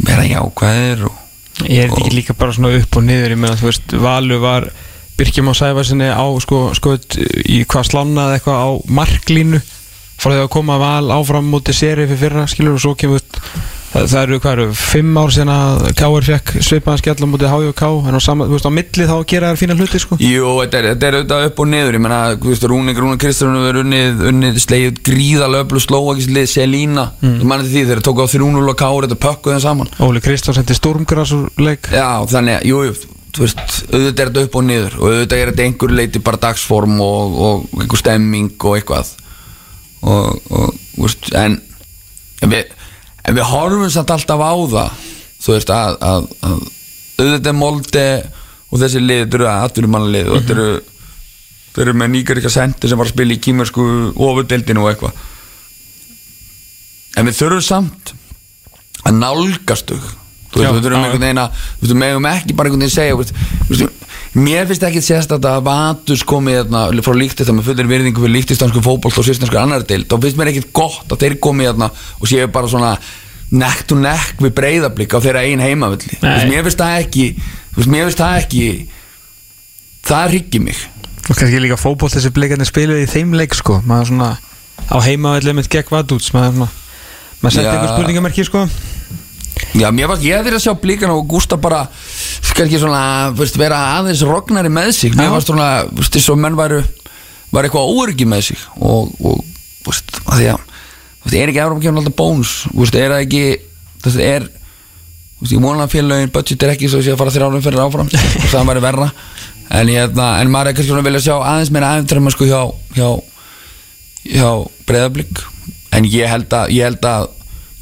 vera jákvæðir og Er þetta ekki líka bara svona upp og niður ég meina þú veist, Valur var Birkjum á Sæfarsinni á sko, sko í hvað slánaði eitthvað á marklínu frá því að koma val áfram mútið séri fyrir fyrra skilur og svo kemur það, það eru hvað eru, fimm ár síðan að Káur fekk svipaðan skell á mútið HJK en á, sama, veist, á milli þá gera þær fína hluti sko. Jú, þetta er, þetta er auðvitað upp og niður ég menna, þú veist, Rúni Rúni Kristjánu verið unnið, unnið slegið gríðalega öflug slóakíslið Selína, mm. þú manni því þeir tóku á 3-0 og káur þetta pökkuð þeim saman. Óli Kristján sendi Stormgras úr leik. Já, þannig, jú, jú, veist, auðvitað er þetta upp og niður og auðvitað er þetta einhver leiti bara dagsform og, og einhver stemming og eitthvað. Og, og veist, en en við, en við horfum samt alltaf á það þú veist, að, að, að auðvitað er molde og þessi lið, þetta eru atvinnumannalið og þetta eru þeir eru með nýgarika sendi sem var að spila í kýmersku ofudeldinu og eitthvað. En við þurfum samt að nálgast þau við þurfum einhvern veginn að við megum ekki bara einhvern veginn segja þú veist, mér finnst ekki sérst að Vatus komið þarna frá líktist með fullir virðingu fyrir líktistansku fótbolt og sýrstansku annar deild, þá finnst mér ekkit gott að þeir komið þarna og séu bara svona neck to neck við breyðablík á þeirra ein heimavilli mér finnst það ekki mér finnst það ekki það hryggi mig. Og kannski líka fótboll þessi blikarnir spiluði í þeim leik sko. Maður svona á heimavelli með gegn Vadúts maður, svona- maður setti Já. mér var, ég þeir að sjá blíkana og Gústa bara, kannski svona, þú veist, vera aðeins rognari með sig. Mér var svona, veist, þess að menn væru, var eitthvað óöryggi með sig Og, og veist, að því að, veist, er ekki Európa kemur alltaf bónus veist, er það ekki, veist, er, veist, ég vona að félagin budget er ekki svo sé að fara þrjárum fyrir áfram Og það væri verra. En hérna, en maður er kannski svona vilja sjá aðeins meira aðeins sko hjá, hjá, hjá breyðablík En ég held að, ég held að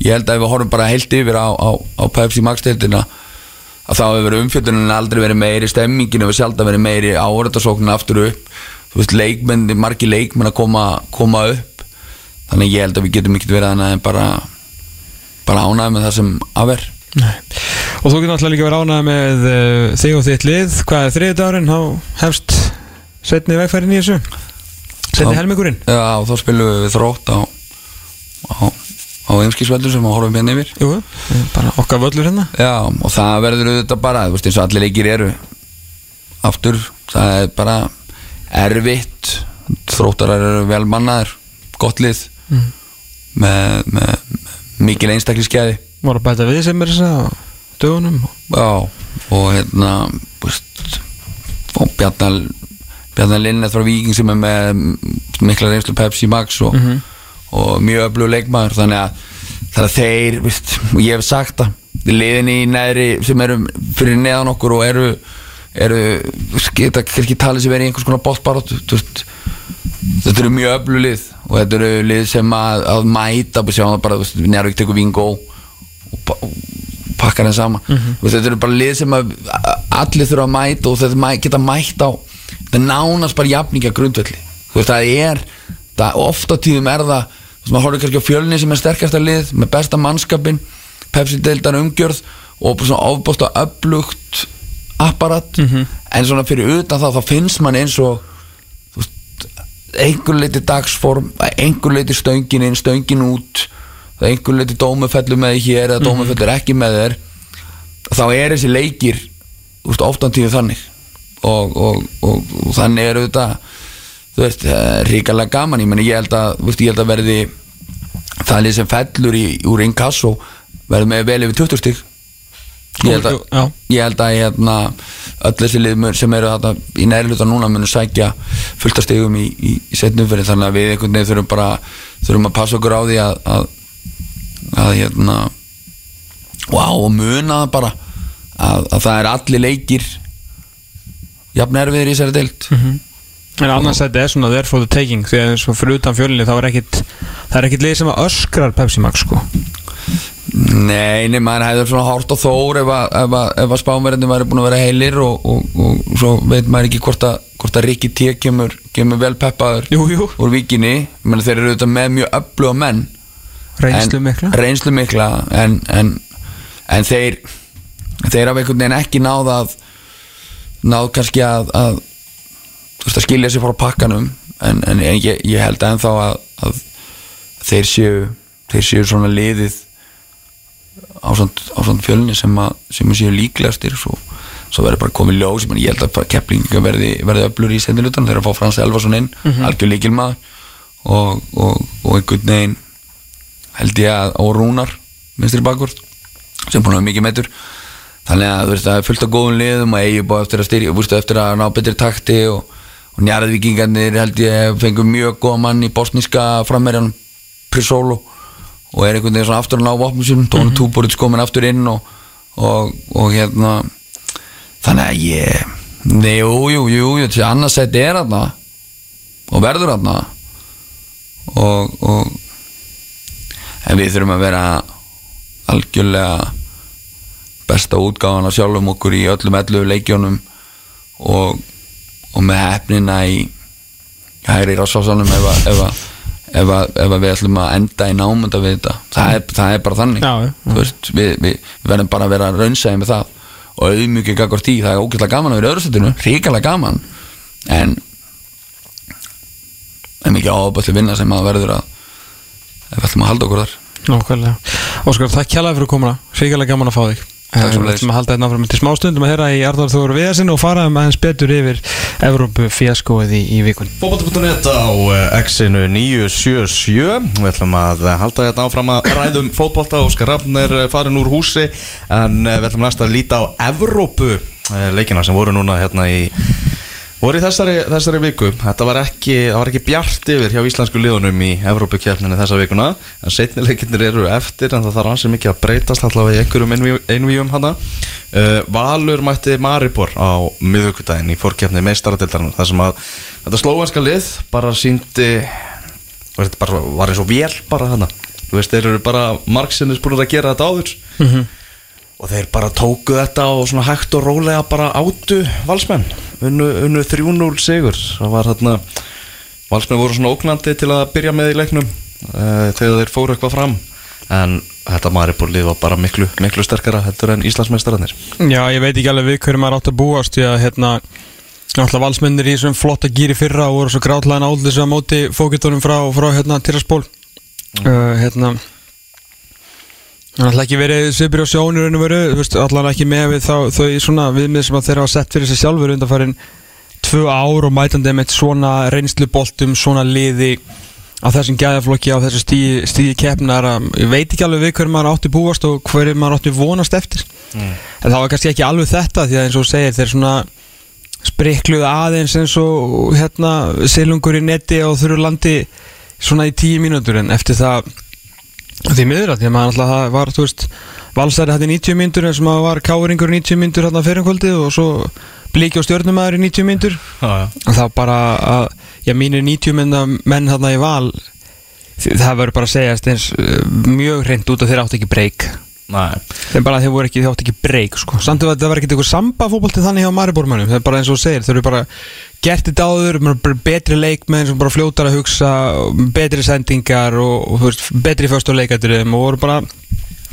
ég held að ef við horfum bara heilt yfir á, á, á Pepsi Max-deildina að þá hefur umfjöldunin aldrei verið meiri stemmingin hefur sjálf verið meiri árættasóknin aftur upp. Þú veist leikmenn, margi leikmenn að koma, koma upp. Þannig að ég held að við getum ekkert verið en bara bara ánægð með það sem af er. Og þú getur náttúrulega líka verið ánægð með uh, þig og þitt lið. Hvað er þriðið dagurinn þá hefst setni vegfærin í þessu. Setni Já. helmingurinn. Já, og þá spilum við þrótt á á, á einskísveldur sem við horfum hérna yfir Jú, bara okkar völlur hérna Já, og það verður auðvitað bara þú veist eins og allir leikir eru aftur, það er bara erfitt þróttarar eru vel mannaðir gott lið Mhm. með, með, mikil einstaklisgæði Var að bæta við sem er þess að dögunum Já, og hérna veist, og Bjarnar Bjarnar Linnet frá Víking sem er með mikla reynslu Pepsi Max og, Mhm. Og mjög öflug leikmaður þannig að, þannig að þeir veist, og ég hef sagt það liðin í neðri sem eru fyrir neðan okkur og eru eru, geta kannski talið sem verið í einhvers konar bóttbarótt þetta eru mjög öflug lið og þetta eru lið sem að, að mæta og sjáum það bara, þú veist, Njárvík tekur Vingó og, og pakkar þeim saman Mhm. og þetta eru bara lið sem að allir þurfa að mæta og þetta geta mætt á þetta er nánast bara jafninga grundvelli það er það, ofta tíðum er það veist maður horfður kannski á fjölni sem er sterkasta lið með besta mannskapin Pepsi deildar umgjörð og svona ofbósta öflugt apparat. En svona fyrir utan það þá finnst mann eins og einhver leiti dagsform einhver leiti stöngin inn, stöngin út einhver leiti dómufellur með þér hér eða Mhm. dómufellur ekki með þér þá er þessi leikir oftan tíðu þannig. Og, og, og, og þannig er auðvitað þú veist, ríkalega gaman. Ég, meni, ég, held að, veist, ég held að verði það lið sem fellur í, úr inkasso verður með vel yfir 20 stík ég held að, ég held að hérna, öll þessi lið mun- sem eru þarna í næri hluta núna munum sækja fullt af stigum í, í, í setnumferðin þannig að við einhvern veginn þurfum bara þurfum að passa okkur á því að að, að hérna wow, og muna það bara að, að það er allir leikir jafn erfiðir í þessari deild En annars þetta er svona there for the taking því að eins og fyrir utan fjölinni þá er ekkit það er ekkit lið sem að öskrar Pepsi Max sko Nei, nei, maður hefur svona hort á Þór ef að, að, að spámverðin væri búin að vera heilir og, og, og svo veit maður ekki hvort að, hvort að Rikki T kemur, kemur vel peppaður jú, jú. úr vikinni Meni, þeir eru auðvitað með mjög öfluga menn Reynslu en, mikla. reynslu mikla en, en, en þeir þeir hafa einhvern veginn ekki náð að náð kannski að, að þú veist að skilja sér frá pakkanum en, en ég, ég held ennþá að, að þeir séu þeir séu svona liðið ásand, ásand fjölni sem, að, sem að séu líklegastir. Svo, svo verður bara komið ljós. Ég, held að bara kepplinga verði, verði öflur í sendilutan þeir að fá Frans Elvason inn Mhm. algjör líkilmaður og, og, og einhvern veginn held ég að og Rúnar minnstri bakvörð sem búin að vera mikið metur þannig að það er fullt af góðum liðum og eigi búið eftir að styrja eftir að ná betri takti og, og njarðvikingarnir held ég fengur mjög góða mann í bosníska frammerjan Prisolo og er einhvern veginn svona aftur að ná vopnum sínum Tónu mm -hmm. komin aftur inn og, og, og hérna þannig að ég nei, jú, jú, jú, jú, þessi annars seti er þarna og verður þarna og, og en við þurfum að vera algjörlega besta útgáfan af sjálfum okkur í öllum 11 leikjónum og, og með hefnina í hægri rásásanum ef, ef, ef, ef við ætlum að enda í námunda við þetta. Það er, það er bara þannig. Já, veist, við, við, við verðum bara að vera raunsæði með það. Og auðmjúkið gagvart í það er ógætlega gaman að vera í öðru stundinu ríkalega gaman. En en mikið ábætli vinna sem að verður að ef við ætlum að halda okkur þar. Nákvæmlega. Óskar, takk kjærlega fyrir að koma Ríkilega gaman að fá þig. Við ætlum að halda þetta áfram til smá stundum að heyra í Arðar Þóru Viðarsinn og fara um aðeins betur yfir Evrópu fjaskóið í, í vikun Fótbolti.net á eh, X-inu 977 Við ætlum að eh, halda þetta áfram að ræðum Rafn er eh, farin úr húsi En eh, við ætlum næst að líta á Evrópu eh, leikina sem voru núna hérna í voru í þessari, þessari viku Þetta var ekki, var ekki bjart yfir hjá íslensku liðunum í Evrópukefninu þessa vikuna En setni leikinnir eru eftir En það þarf ansið mikið að breytast allavega í einhverjum einví- einvíum hana. Uh, Valur mætti Maribor á miðvikudaginn í fórkefni meistaradeildarinn þar sem að þetta slóvenska lið bara síndi þetta bara var eins og vél bara hana þú veist, þeir eru bara margsinnis búin að gera þetta áður. Mhm. Og þeir bara tóku þetta og svona hægt og rólega bara átu valsmenn. Unnu, unnu 3-0 sigur. Það var þarna valsmenn voru svona ógnandi til að byrja með í leiknum uh, þegar þeir fóru eitthvað fram. En þetta Maribor lið var bara miklu, miklu sterkara heldur en Íslandsmeistararnir. Já, ég veit ekki alveg við hverju maður átt að búast því að hérna Náttúrulega valsmennir í þessum flotta gýri fyrra og voru svo grátlega áldis að móti fókittónum frá, frá hérna Tiraspól uh, hérna Það er alltaf ekki verið svipir á sjónir en veru, allan ekki með við þá, þau svona viðmið sem þeir hafa sett fyrir sig sjálfur undanfærin tvö ár og mætandi með svona reynsluboltum, svona liði á þessum gæðaflokki á þessu stíði, stíði keppnar að ég veit ekki alveg við hverju maður átti búast og hverju maður átti vonast eftir Mm. en það var kannski ekki alveg þetta því að eins og segir þeir svona sprikluðu aðeins eins og hérna silungur í netti og þurru landi svona í tíu mínútur en eftir það því miður að því að maður alltaf það var þú veist valsæri hætti 90 mínútur eins og maður var káringur í 90 mínútur hérna fyrir kvöldið og svo blíki og stjórnumæður í 90 mínútur Já, já. og það bara að já mínir 90 menn, menn hérna í val það verður bara að segjast eins uh, mjög hreint út að þeir átt ekki breyk þeir bara þeir voru ekki, þeir átt ekki breyk sko. samt að það var ekki eitthvað samba fótbolti þannig hjá Maribórmannum, það er bara eins og segir þeir eru bara gert þetta áður, betri leikmenn sem bara fljótar að hugsa betri sendingar og, og betri fyrst og voru bara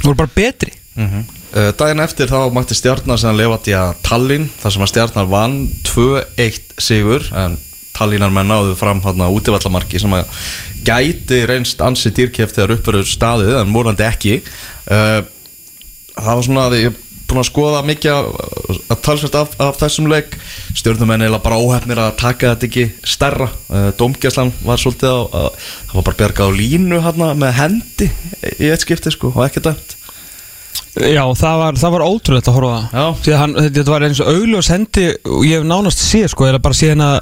voru bara betri. Mm Daginn eftir þá mætti stjarnar sem lefati að Tallinn þar sem að stjarnar vann 2-1 sigur en Tallinnar menn náðu fram hérna útivallamarki sem að gæti reynst ansi dýrkeft þegar uppverður staðið en morandi ekki. Uh, það var svona að ég búin að skoða mikið að, talsvært af, af þessum leik. Stjórnumenn eða bara óhefnir að taka þetta ekki stærra. Uh, Dómgæslan var svolítið að, það var bara bjargað á línu hérna með hendi í eitt skipti sko og ekki dæmt. Já, það var, það var ótrúlegt að horfa hann, þetta var eins og augljós hendi og ég hef nánast séð sko, eða bara síðan að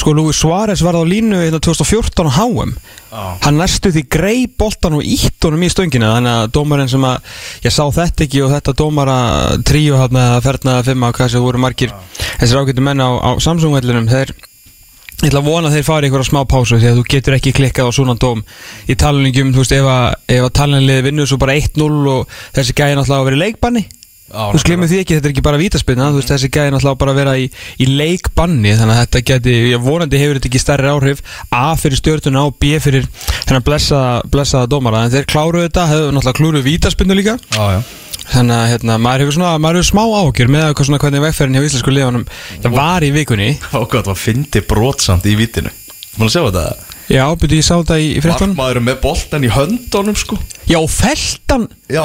sko Luis Suárez varð á línu hérna 2014 á HM Já. hann næstu því greið boltan og ítt honum í stöngina þannig að dómarinn sem að ég sá þetta ekki og þetta dómara tríu hann að ferna fimma hvað sem voru margir þessir ágættu menn á, á Samsung-vellinum þeir Ég ætla að vona að þeir fari einhverja smá pásu því að þú getur ekki klikkað á svona dóm í talningum, þú veist, ef að, að talningliði vinnur svo bara 1-0 og þessi gæði náttúrulega að vera leikbanni Þú glemur því ekki, þetta er ekki bara vítaspinna þú veist, þessi gæði náttúrulega bara að vera í, í leikbanni þannig að þetta geti, ég vonandi hefur þetta ekki stærri áhrif A fyrir stjórnuna og B fyrir hennar blessaða, blessaða dómara en þeir kláruðu þetta, hefur náttúrulega klúruðu vítaspinnu líka. Já Þannig að hérna, maður hefur svona, maður hefur smá ágjör með hvað svona hvernig vegferðin hjá íslensku það var í vikunni. Það var fyndi brotsamt í vitinu Mána sjá þetta? Já, byrju ég sá þetta í, í fréttunum. Markmaður með boltan í höndunum sko. Já, feltan. Já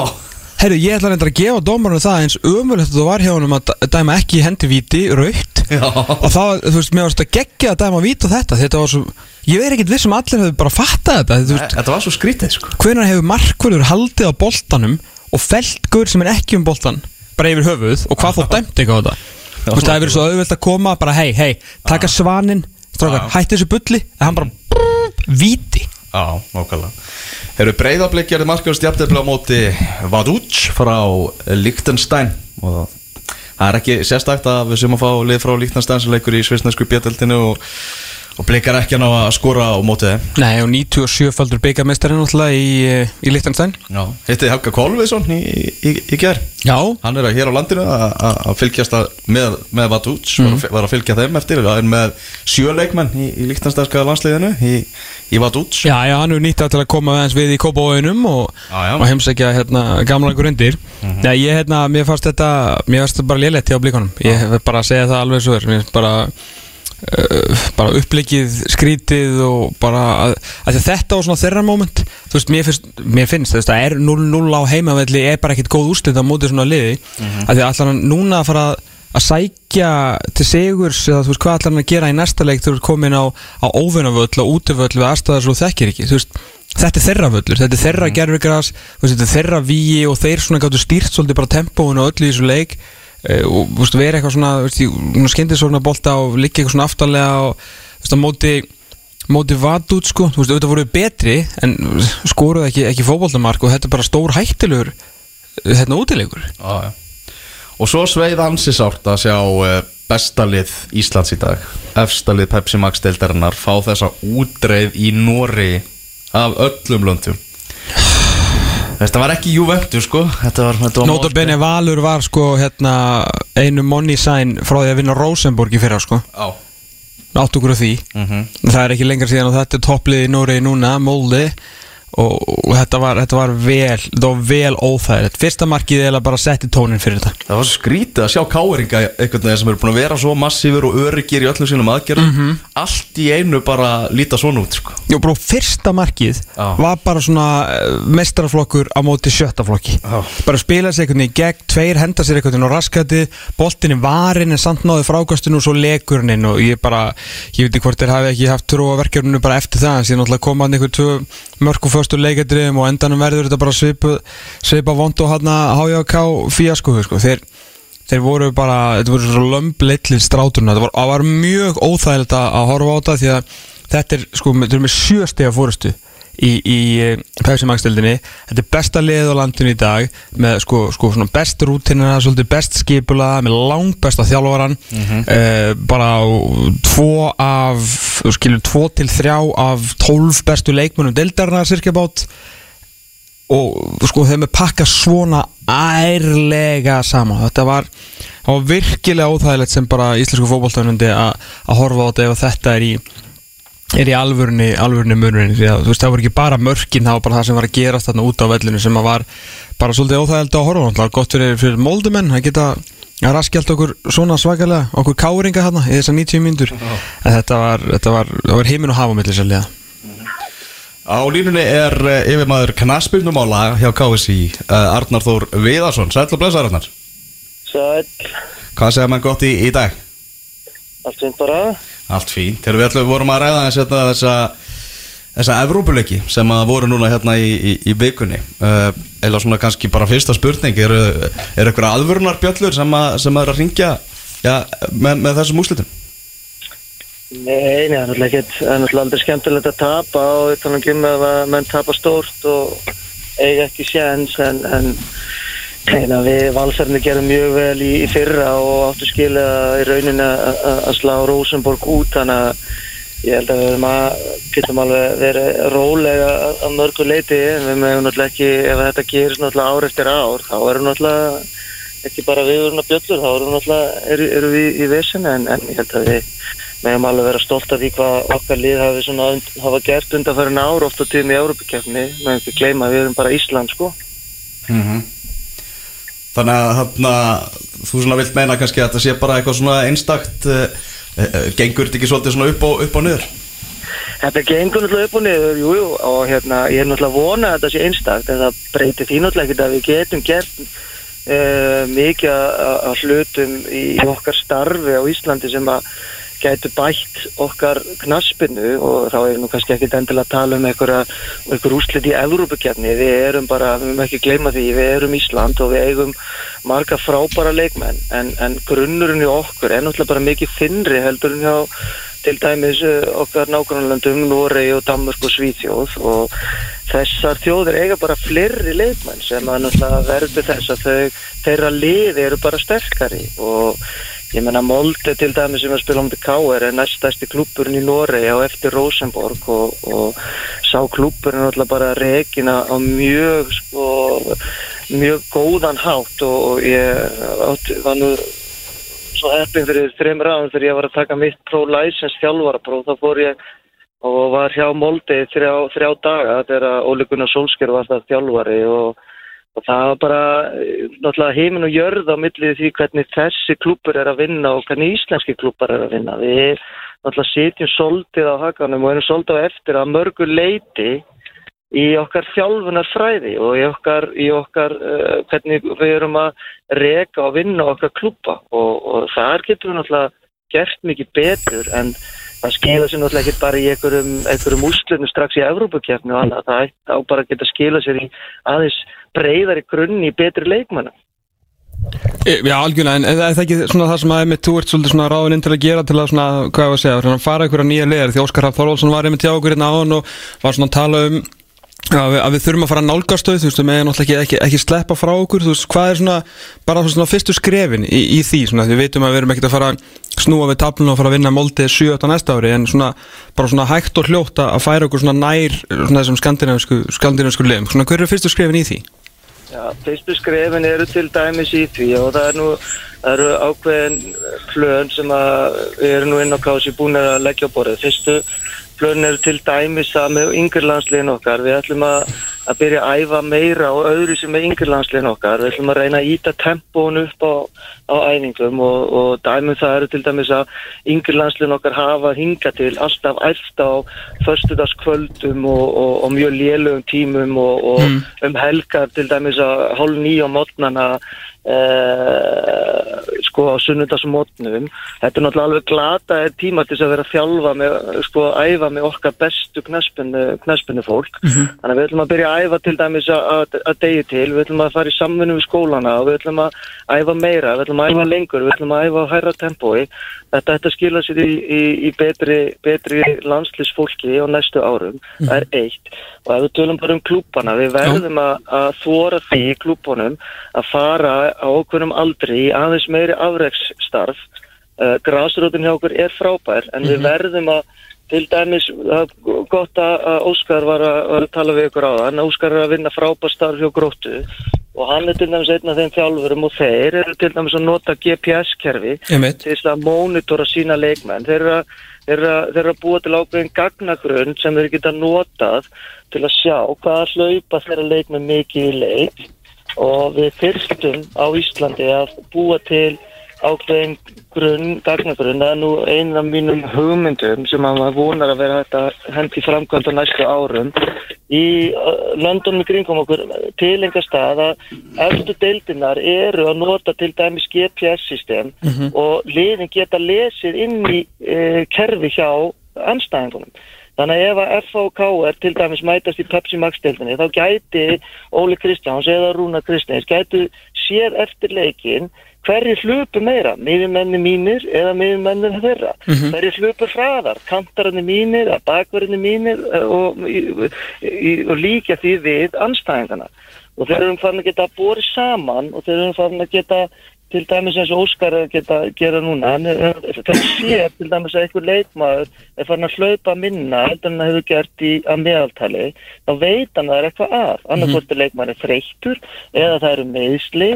Herru, ég ætla reyndar að gefa dómarinn það eins að það var hjá honum að dæ- dæma ekki hendi víti, raukt og þá, þú veist, mér varst að gegja að dæma víti og þetta, þetta var svo ég veit ekkert viss um allir hefur bara fattað þetta þú veist, Þetta var svo skrítið sko. Hvenær hefur markvörður haldið á boltanum og felt gaur sem er ekki um boltan bara yfir höfuð og hvað þá dæmt ekki á þetta? Þú veist, það hefur verið svo auðvelt að koma bara hei, hei, taka svaninn strákar, hætti þessu bulli, víti Já, nákvæmlega. Eru breyðablik gerði markjörn stjafnirlega á móti Vadúts frá Liechtenstein. Og það er ekki sérstækt að við sem að fá lið frá Liechtenstein sem leikur í svisnesku bjöldinu og, og blikar ekki hann á að skora á móti þeim? Nei, og 97 faldur byggamestarinn náttúrulega í, eh, í Lichtenstein Já, hitti Helga Kolviðsson í, í, í ger Já. Hann er hér á landinu að- fylgjast að með, með Vadúts Mhm. var, að- var að fylgja þeim eftir er með sjöleikmenn í, í Liechtensteinska landsliðinu í, í Vadúts Já, já, hann hefur nýtt það til að koma aðeins við í Kópavóinum og, og heimsækja hérna, gamla einhver undir. Mhm. Nei, ég, hérna, mér fannst þetta mér fannst þetta bara lélætt hjá blíkonum ég hef bara að segja það alveg svo er bara uh, bara upplikið skrítið og bara að, að þetta var svona þeirra moment þú veist, mér finnst, mér finnst veist, að er 0-0 á heimavelli er bara ekkit góð úrslit á móti svona liði Mhm. að því allan núna að fara að sækja til sigurs eða þú veist hvað allan að gera í næsta leik þú ert komin á, á óvinnavöll og útivöll við aðstæðar svo þekkir ekki veist, þetta er þeirra völlur, þetta er þeirra mm. gerfigras þetta er þeirra víi og þeir svona gáttu stýrt svolítið bara tempóinu og öllu í þessu leik og þú veist, vera eitthvað svona, svona bolta og liggja eitthvað svona aftalega og þú veist, á móti móti vat út sko, þú veist, auðvitað voru betri en skoruðu ekki, ekki fótboltamark og þetta er bara stór hættilegur hérna útilegur. Já, já. Og svo sveið ansi sárt að sjá uh, bestalið Íslands í dag. Efstalið Pepsi Max deildarinnar Fá þessa útreið í Nóri Af öllum löndum Þetta var ekki Juventus sko. Þetta var, þetta var Nota Bene Valur var sko hérna einu money sign frá því að vinna Rosenborg í fyrra sko. Okkur á því. Mhm. Það er ekki lengra síðan og þetta er topplið í Nóri núna, Molde og, og þetta, var, þetta var vel þetta var vel óþægilegt. Fyrsta markið eða bara setti tónin fyrir þetta. Það var skrítið að sjá káeringa einhvern veginn sem eru búin að vera svo massífur og öryggir í öllum sínum aðgerðum. Mhm. allt í einu bara líta svona út sko. Jú, bró, fyrsta markið var bara svona uh, mestaraflokkur á móti sjöttaflokki bara spila sér einhvern veginn í gegn tveir henda sér einhvern veginn á raskati boltin í varin en samt náði frákastinu og svo lekurinn inn og ég bara ég veit ekki hvort þeir hafi ekki haft trú á verkefninu bara eftir það mörg og föstu leikadriðum og endanum verður þetta bara svipu, svipa vond og hann að HJK fíasko sko. þeir, þeir voru bara þetta voru svo lömbleitlir stráturna það var, var mjög óþægilegt að að horfa á þetta því að þetta er sko þeir eru með sjö stega fórustu í, í pæsimagstöldinni þetta er besta liðið á landinu í dag með sko, sko svona best svolítið best skipula, með langt besta þjálfaran. Mhm. eh, bara tvo af skilur tvo til þrjá af tólf bestu leikmönnum deildarna cirka bát. Og sko þeim er pakka svona ærlega saman. Þetta var, var virkilega óþægilegt sem bara íslensku fótballtöfundi að horfa á þetta ef þetta er í er í alvörunni, alvörunni munurinn því að þú veist það voru ekki bara mörkin það var bara það sem var að gerast þarna út á vellinu sem að var bara svolítið óþægild að horfa á það var gott fyrir, fyrir moldumenn að geta að raskjalt okkur svona svakalega okkur káringa þarna í þessar 90 mínútur. En þetta var, þetta var, það var heimin og hafa millir sérlega Á línunni er uh, yfirmaður knaspirnumála hjá KSI uh, Arnar Þór Viðarsson. Sæll og blessaður Arnar. Sæl, Hvað segir mann gott í, í dag? allt fint bara Allt fín Þegar við ætlum vorum að ræða þess, hérna, þessa þessa Evrópuleiki sem að voru núna hérna í, í, í vikunni uh, eða svona kannski bara fyrsta spurning er, er eitthvað aðvörunar bjöllur sem að, sem að er að ringja ja, með, með þessum úslitum? Nei, er náttúrulega ekkert, það er náttúrulega aldrei skemmtilegt að tapa og ekki ef að menn tapa stórt og eiga ekki séns en, en neina, við valsarnir gerum mjög vel í, í fyrra og áttu skilja í rauninni að- að að slá Rosenborg út þannig að ég held að við erum að getum alveg verið rólega að, að mörgu leiti en við meðum náttúrulega ekki, ef þetta gerist náttúrulega ár eftir ár þá erum náttúrulega ekki bara viðurna bjöllur, þá erum náttúrulega eru, eru við í vesinu en, en ég held að við meðum alveg vera stolt af því hvað okkar lið hafi, svona, hafa gert undanfærin ár oft á tíðum í Európa-kefni meðum ekki gleyma að við erum bara Ísland sko. Mm Þannig að hérna, þú svona vilt meina kannski að þetta sé bara eitthvað svona einstakt uh, uh, gengur þetta ekki svolítið svona upp og, upp og niður? Þetta gengur náttúrulega upp og niður, jú, jú, og hérna, ég er náttúrulega að vona að þetta sé einstakt, en það breytir því náttúrulega ekki að við getum gert uh, mikið að hlutum í okkar starfi á Íslandi sem að gætu bætt okkar knaspinu og þá er nú kannski ekki endilega að tala um einhver úslit í Evrópukefni, við erum bara, við mögum ekki gleyma því, við erum Ísland og við eigum marga frábæra leikmenn en, en grunnurinn í okkur er náttúrulega bara mikið þinnri heldur en hjá til dæmis uh, okkar nágrannlandum Noregi og Danmörk og Svíþjóð. Og þessar þjóðir eiga bara fleiri leikmenn sem að verður þess að þau, þeirra liði eru bara sterkari. Og ég menna Molde til dæmis sem að spila um til K.R. er næststæsti klúburinn í Noregi á eftir Rosenborg og, og sá klúburinn náttúrulega bara rekina á mjög sko, mjög góðan hátt og, og ég átti, var nú svo heppin fyrir þreim ráðum þegar ég var að taka mitt pro-license þjálfarapróf þá fór ég og var hjá Molde þrjá, þrjá daga þegar Óli Gunnar Solskjör var það þjálfari og, og það var bara eh, náttúrulega heimin og jörð á millið því hvernig þessi klúpur er að vinna og hvernig íslenski klúpar er að vinna. Við náttúrulega sitjum soldið á hakanum og erum soldið á eftir að mörgu leiti í okkar þjálfunar fræði og í okkar, í okkar uh, hvernig við erum að reka og vinna okkar klúpa og, og þar getum við náttúrulega gert mikið betur en það skila sér náttúrulega ekki bara í einhverjum, einhverjum úrslutum strax í Evrópukefni og annað, það ætti á bara að geta skila sér í aðeins breyðari grunni í betri leikmanna. E, Já, algjörlega, en er það ekki svona það sem að einmitt þú ert svolítið svona ráðin inn til að gera til að svona, hvað ég var að segja, fara einhverja nýja leðar því Óskar Hafn Þorvaldsson var einmitt hjá okkur hérna á hann og var svona að tala um að við, að við þurfum að fara að nálgastöð, þú veist, við meðan náttúrulega ekki, ekki, ekki sleppa frá okkur, þú veist, hvað er svona bara svona fyrstu skrefin í, í því svona, við veitum að við erum ekkert að fara að snúa við tabluna og fara að vinna moldið 7 á næsta ári, en svona bara svona hægt og hljótt að færa okkur svona nær svona þessum skandinavisku, skandinavisku liðum, svona hver eru fyrstu skrefin í því? Já, fyrstu skrefin eru til dæmis í því og það er nú það eru ákveðin plön sem að við erum nú inn á kási búin að leggja á borðið. Fyrstu plön eru til dæmis að með yngir landsliðin okkar. Við ætlum að, að byrja að æfa meira og öðru sem með yngir landsliðin okkar. Við ætlum að reyna að íta tempón upp á, á æfingum og, og dæmum það eru til dæmis að yngir landsliðin okkar hafa hinga til alltaf æft á föstudagskvöldum og, og, og mjög lélugum tímum og, og Mm. um helgar til dæmis að hálf nýja mótnana uh, sko á sunnudagsmótnum þetta er náttúrulega alveg glata tíma til þess að vera að þjálfa með, sko að æfa með okkar bestu knespinu fólk þannig að við ætlum að byrja að æfa til dæmis að, degi til, við ætlum að fara í samvinnu við skólana og við ætlum að æfa meira við ætlum að æfa lengur, við ætlum að æfa á hærra tempói. Þetta ætti að skila sér í, í, í betri, betri landslisfólki á næstu árum, það er eitt. Og ef við tölum bara um klúbana við verðum að, að þóra því í klúbunum að fara á okkurum aldri í aðeins meiri afreksstarf. Uh, grásröðin hjá okkur er frábær en við Mhm. verðum að til dæmis, gott að Óskar var að, tala við ykkur á það. En Óskar er að vinna frábær starf hjá gróttu og hann er til dæmis einn af þeim þjálfurum og þeir eru til dæmis að nota GPS-kerfi til að mónitora sína leikmenn. Þeir eru að, þeir eru að, búa til ákveðin gagnagrunn sem þeir geta notað til að sjá hvaða hlaupa þeirra leikmenn mikið í leik. Og við fyrstum á Íslandi að búa til ákveðin grunn, gagnagrunn það er nú einn af mínum hugmyndum sem að maður vonar að vera hægt að hendi framkvæmd á næstu árum í löndunum í kringum okkur til einhver stað að eftir deildinar eru að nota til dæmis GPS-system og liðin geta lesið inn í uh, kerfi hjá anstæðingunum. Þannig að ef að F og K er til dæmis mætast í Pepsi Max deildinni þá gæti Óli Kristjáns eða Rúna Kristjáns gæti séð eftir leikin hverju hlupu meira, miðjumenni mínir eða miðjumenni þeirra. Mhm. Hverju hlupu hraðar, kantararnir mínir, eða bakverðinni mínir eh, og, í, og líka því við anstæðingana. Og þeir eru farin að geta borið saman og þeir eru farin að geta til dæmis eins og Óskar er að geta gera núna, hann er, þegar sér til dæmis að einhver leikmaður er farin að hlaupa minna heldur en hann hefur gert í að meðaltali, þá veit hann að það er eitthvað að, annarkvort er leikmaður er þreyttur eða það eru meðsli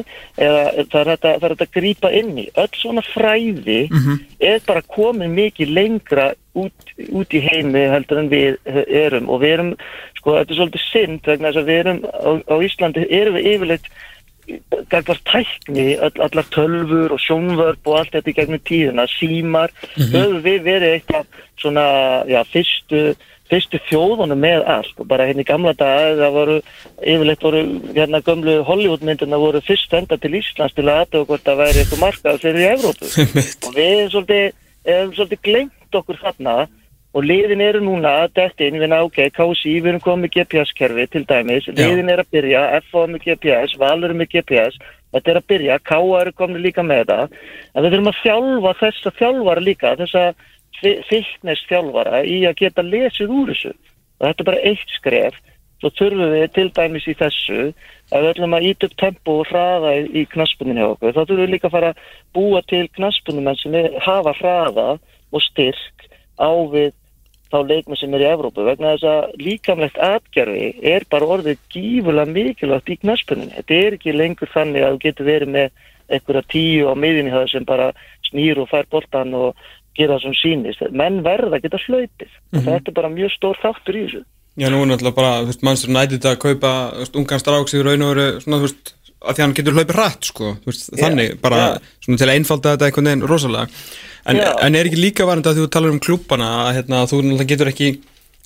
eða það er þetta, það þetta að grípa inn í. Öll svona fræði er bara komið mikið lengra út, út í heimi heldur en við erum. Og við erum, sko þetta er svolítið synd vegna þess að við erum á, á Íslandi erum við yfirleitt gagvart tækni, all, allar tölfur og sjónvörp og allt þetta í gegnum tíðina, símar, Mhm. höfum við verið eitthvað svona, já, fyrstu, fyrstu þjóðunum með allt. Og bara hérna í gamla daga það voru, yfirleitt voru hérna gömlu Hollywoodmyndina voru fyrst enda til Íslands til að aðtöða hvort það væri eitthvað markað fyrir Evrópu. Og við erum svolítið, erum svolítið glengt okkur þarna og liðin eru núna að dætt inn, við náum, ok, KSI, við erum komið GPS-kerfi til dæmis, liðin er að byrja, FO með GPS, Valur með GPS, þetta er að byrja, KA eru komið líka með það, en við þurfum að þjálfa þessa þjálfara líka, þessa fitness þjálfara í að geta lesið úr þessu. Og þetta er bara eitt skref, svo þurfum við til dæmis í þessu að við ætlum að íta upp tempo og hraða í, knaspunni hjá okkur, þá þurfum við líka að fara að búa til knaspunumenn sem er, hafa hraða og styrk á við þá leikmenn sem er í Evrópu vegna þess að líkamlegt atgerfi er bara orðið gífulega mikilvægt í knaspunni. Þetta er ekki lengur þannig að þú getur verið með einhverja tíu á miðinni það sem bara snýr og fær boltan og gera það sem sýnist. Menn verða að geta hlaupið. Mhm. Þetta er bara mjög stór þáttur í þessu. Já, nú er náttúrulega bara, þú veist, mannstur nætið að kaupa ungan stráks í raun og veru svona, þú veist, að því hann getur hlaupið rætt, sko, þú veist, Já, þannig, bara já. svona til að einfalda þetta einhvern veginn rosalega. En, Já. en er ekki líka varandi að þú talar um klúbana, að hérna, þú getur ekki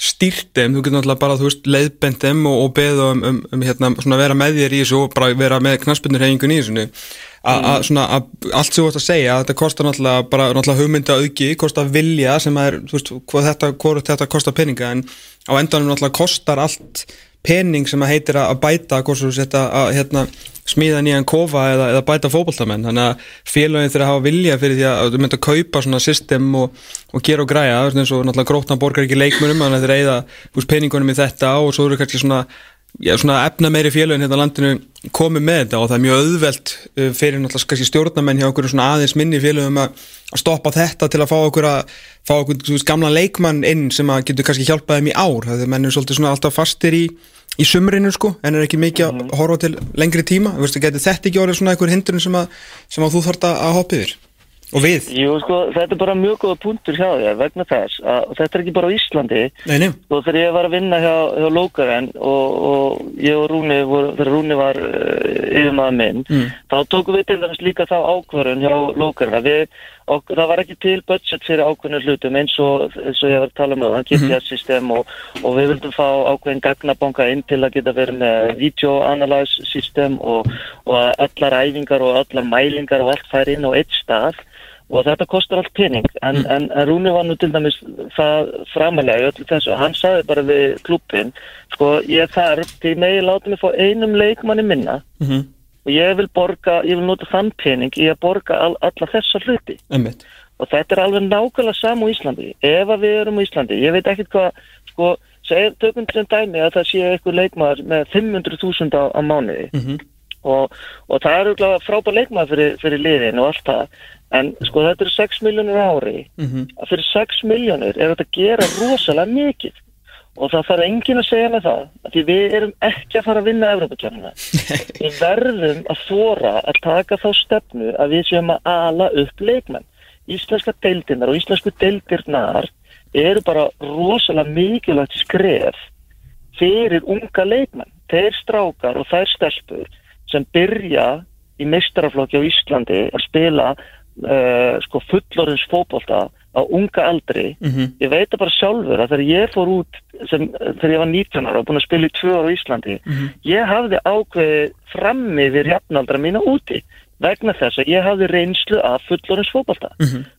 stýrt þeim, þú getur náttúrulega bara, þú veist, leiðbend þeim og, og beða um, um, um, hérna, svona vera með þér í þessu og bara vera með knaspunir hefingun í þessu. Mm. að að allt sem þú ætti að segja, að þetta kostar náttúrulega bara náttúrulega hugmynda auki, kostar vilja sem að er, þú veist, hvað þetta, þetta kostar peninga, en á endanum náttúrulega kostar allt pening sem að heitir að að bæta, hvort svo setja að hérna, smíða nýjan kofa eða, eða bæta fótboltamenn, þannig að félagin þeirra hafa vilja fyrir því að þú myndir að kaupa svona system og, og gera og græja, eins og náttúrulega grótna borgar ekki leikmunum, þannig að þeir veist, peningunum í þetta og svo eru kannski svona já, svona efna meiri félögin hérna á landinu komið með þetta og það er mjög auðvelt uh, fyrir náttúrulega stjórnamenn hjá okkur svona aðeins minni félögum að stoppa þetta til að fá okkur að fá okkur þú veist, gamla leikmann inn sem að getur kannski hjálpað þeim í ár. Það er menn er svolítið svona alltaf fastir í í sumrinu sko, en er ekki mikið að horfa til lengri tíma, þú veist, getur þetta ekki orðið svona einhver hindrun sem að, sem að þú að að hoppa yfir og við? Jú, sko, þetta er bara mjög góða punktur hjá þér vegna þess að þetta er ekki bara á Íslandi. Nei, nei. og þegar ég var að vinna hjá, hjá Lókaren og, og ég og Rúni voru, þegar Rúni var uh, yfirmaður minn Mm. þá tókum við til dæmis líka þá ákvörðun hjá Lókaren að við, og það var ekki til budget fyrir ákveðnum hlutum eins og, eins og ég var að tala um það, GPS-system og, og við vildum fá ákveðin gagnabanka inn til að geta verið með video analyze system og, og að allar æfingar og allar mælingar og allt fær inn á eitt stað og þetta kostar allt pening. En, en, en Rúni var nú til dæmis það framalega í öllu þessu. Hann sagði bara við klubbin sko ég þarf til megi láta mig fá einum leikmanni minna. Mhm. og ég vil borga, ég vil nota þann pening í að borga all, alla þessa hluti. Einmitt. og þetta er alveg nákvæmlega sama á Íslandi. Ef að við erum á Íslandi, ég veit ekkert hvað sko, tökum sem dæmi að það sé eitthvað leikmaður með 500.000 á, á mánuði. Mhm. Og, og það er auðvitað frábær leikmaður fyrir, fyrir liðin og allt það. En sko þetta eru 6 miljónur ári. Mhm. að fyrir 6 miljónur er þetta að gera rosalega mikið. Og það þarf enginn að segja með það að því við erum ekki að fara að vinna Evropakjörnuna við verðum að þóra að taka þá stefnu að við séum að ala upp leikmenn. Íslenska deildirnar og íslensku deildirnar eru bara rosalega mikilvægt skref fyrir unga leikmenn. Þeir strákar og þær stelpur sem byrja í meistaraflokki á Íslandi að spila uh, sko fullorins fótbolta á unga aldri. Mhm. ég veit það bara sjálfur að þegar ég fór út sem, þegar ég var 19 ára og búin að spila í tvö ára á Íslandi ég hafði ákveðið frammi við jafnaldra mína úti vegna þess að ég hafði reynslu af fullorins fótbolta.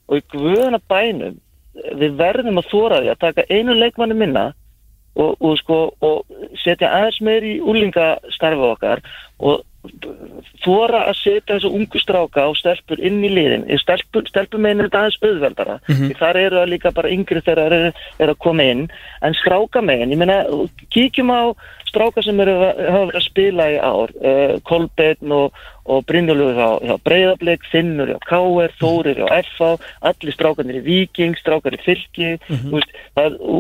Og í guðana bænum við verðum að þóra því að taka einu leikmanni minna og, og, sko, og setja aðeins meir í úlingastarfi okkar og þóra að setja þessu ungu stráka og stelpur inn í liðin stelpur, stelpur meina þetta aðeins auðveldara Mhm. því þar eru það líka bara yngri þegar þeir eru, eru að koma inn en stráka megin, ég meina kíkjum á stráka sem eru, að- hafa verið að spila í ár uh, Kolbeinn og, og Brynjólfur hjá Breiðablик, Finnur hjá KR, Þórir hjá FH allir strákanir í Viking, strákar í Fylki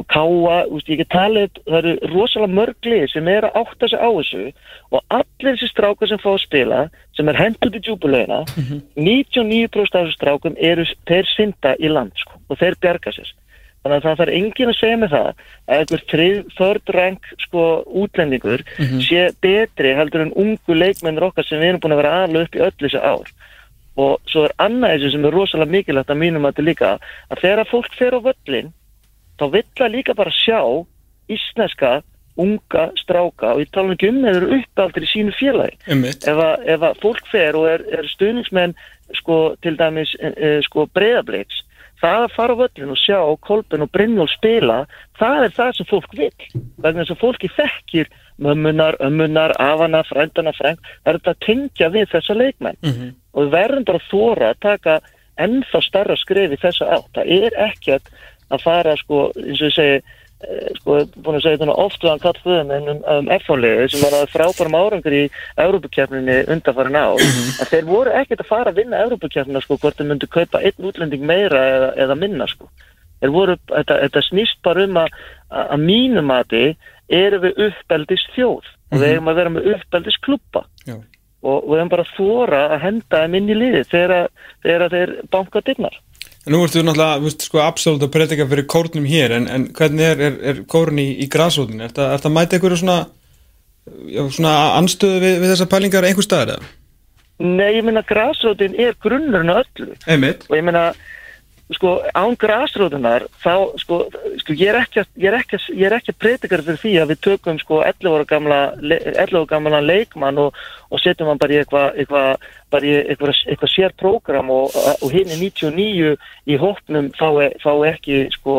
Káa þú veist, ég get talið, það eru rosalega mörgli sem er að átta sig á þessu og allir þessi strákar sem fá að spila sem er hendur til djúbulegina 99% af þessu strákum eru, þeir synda í land sko, og þeir bjarga sér þannig að það þarf enginn að segja með það að einhver rank sko útlendingur Mhm. sé betri heldur en ungu leikmennir okkar sem við erum búin að vera aðla upp í öll þessi ár. Og svo er annað þessu sem er rosalega mikilvægt að mínum að þetta líka að þegar fólk fer á völlin þá vill það líka bara sjá ísneska unga stráka og ég tala nú ekki um eða eru uppaldir í sínu félagi. Ef að, ef að fólk fer og er, er stuðningsmenn sko, til dæmis e, e, sko, breyðabliks það að fara á völlin og sjá Kolben og Brynjól spila það er það sem fólk vil vegna þess að fólki þekkir mömmunar, ömmunar, afana, frændana, frænd það er þetta að tengja við þessa leikmenn. Mhm. og við verðum bara að þóra að taka ennþá starra skref í þessa átt. Það er ekkert að fara sko, eins og ég segi sko, búin að segja þetta oft við hann katt föðum en um, um F-fólegu sem var að frábærum árangur í Európukefninni undanfarin á en þeir voru ekkert að fara að vinna Európukefnina sko, hvort þeir myndu kaupa einn útlending meira eða, eða minna sko. Voru, þetta, þetta snýst bara um að að að mínu mati erum við uppeldis þjóð og við erum að vera með uppeldis klubba Já. og við erum bara að þóra að henda þeim inn í liði þegar, þegar þeir banka dignar Nú ertu náttúrulega, þú veist, sko, absolutt að predika fyrir kórnum hér, en, en hvernig er, er, er kórn í, í grásrótin? Er þetta að mæta einhverju svona, já, svona anstöðu við, við þessar pælingar einhver staðar eða? Nei, ég meina grasrótin er grunnurinn öllu Einmitt. og ég meina sko, án grasrótunar þá, sko, sko ég er ekki að, ég er ekki að, predikar fyrir því að við tökum sko 11 ára gamla, le- 11 ára gamla leikmann og, og setjum hann bara í eitthvað eitthva, bara í eitthvað, eitthvað sér prógram og, og hinn er 99 í hópnum fái, fái ekki sko,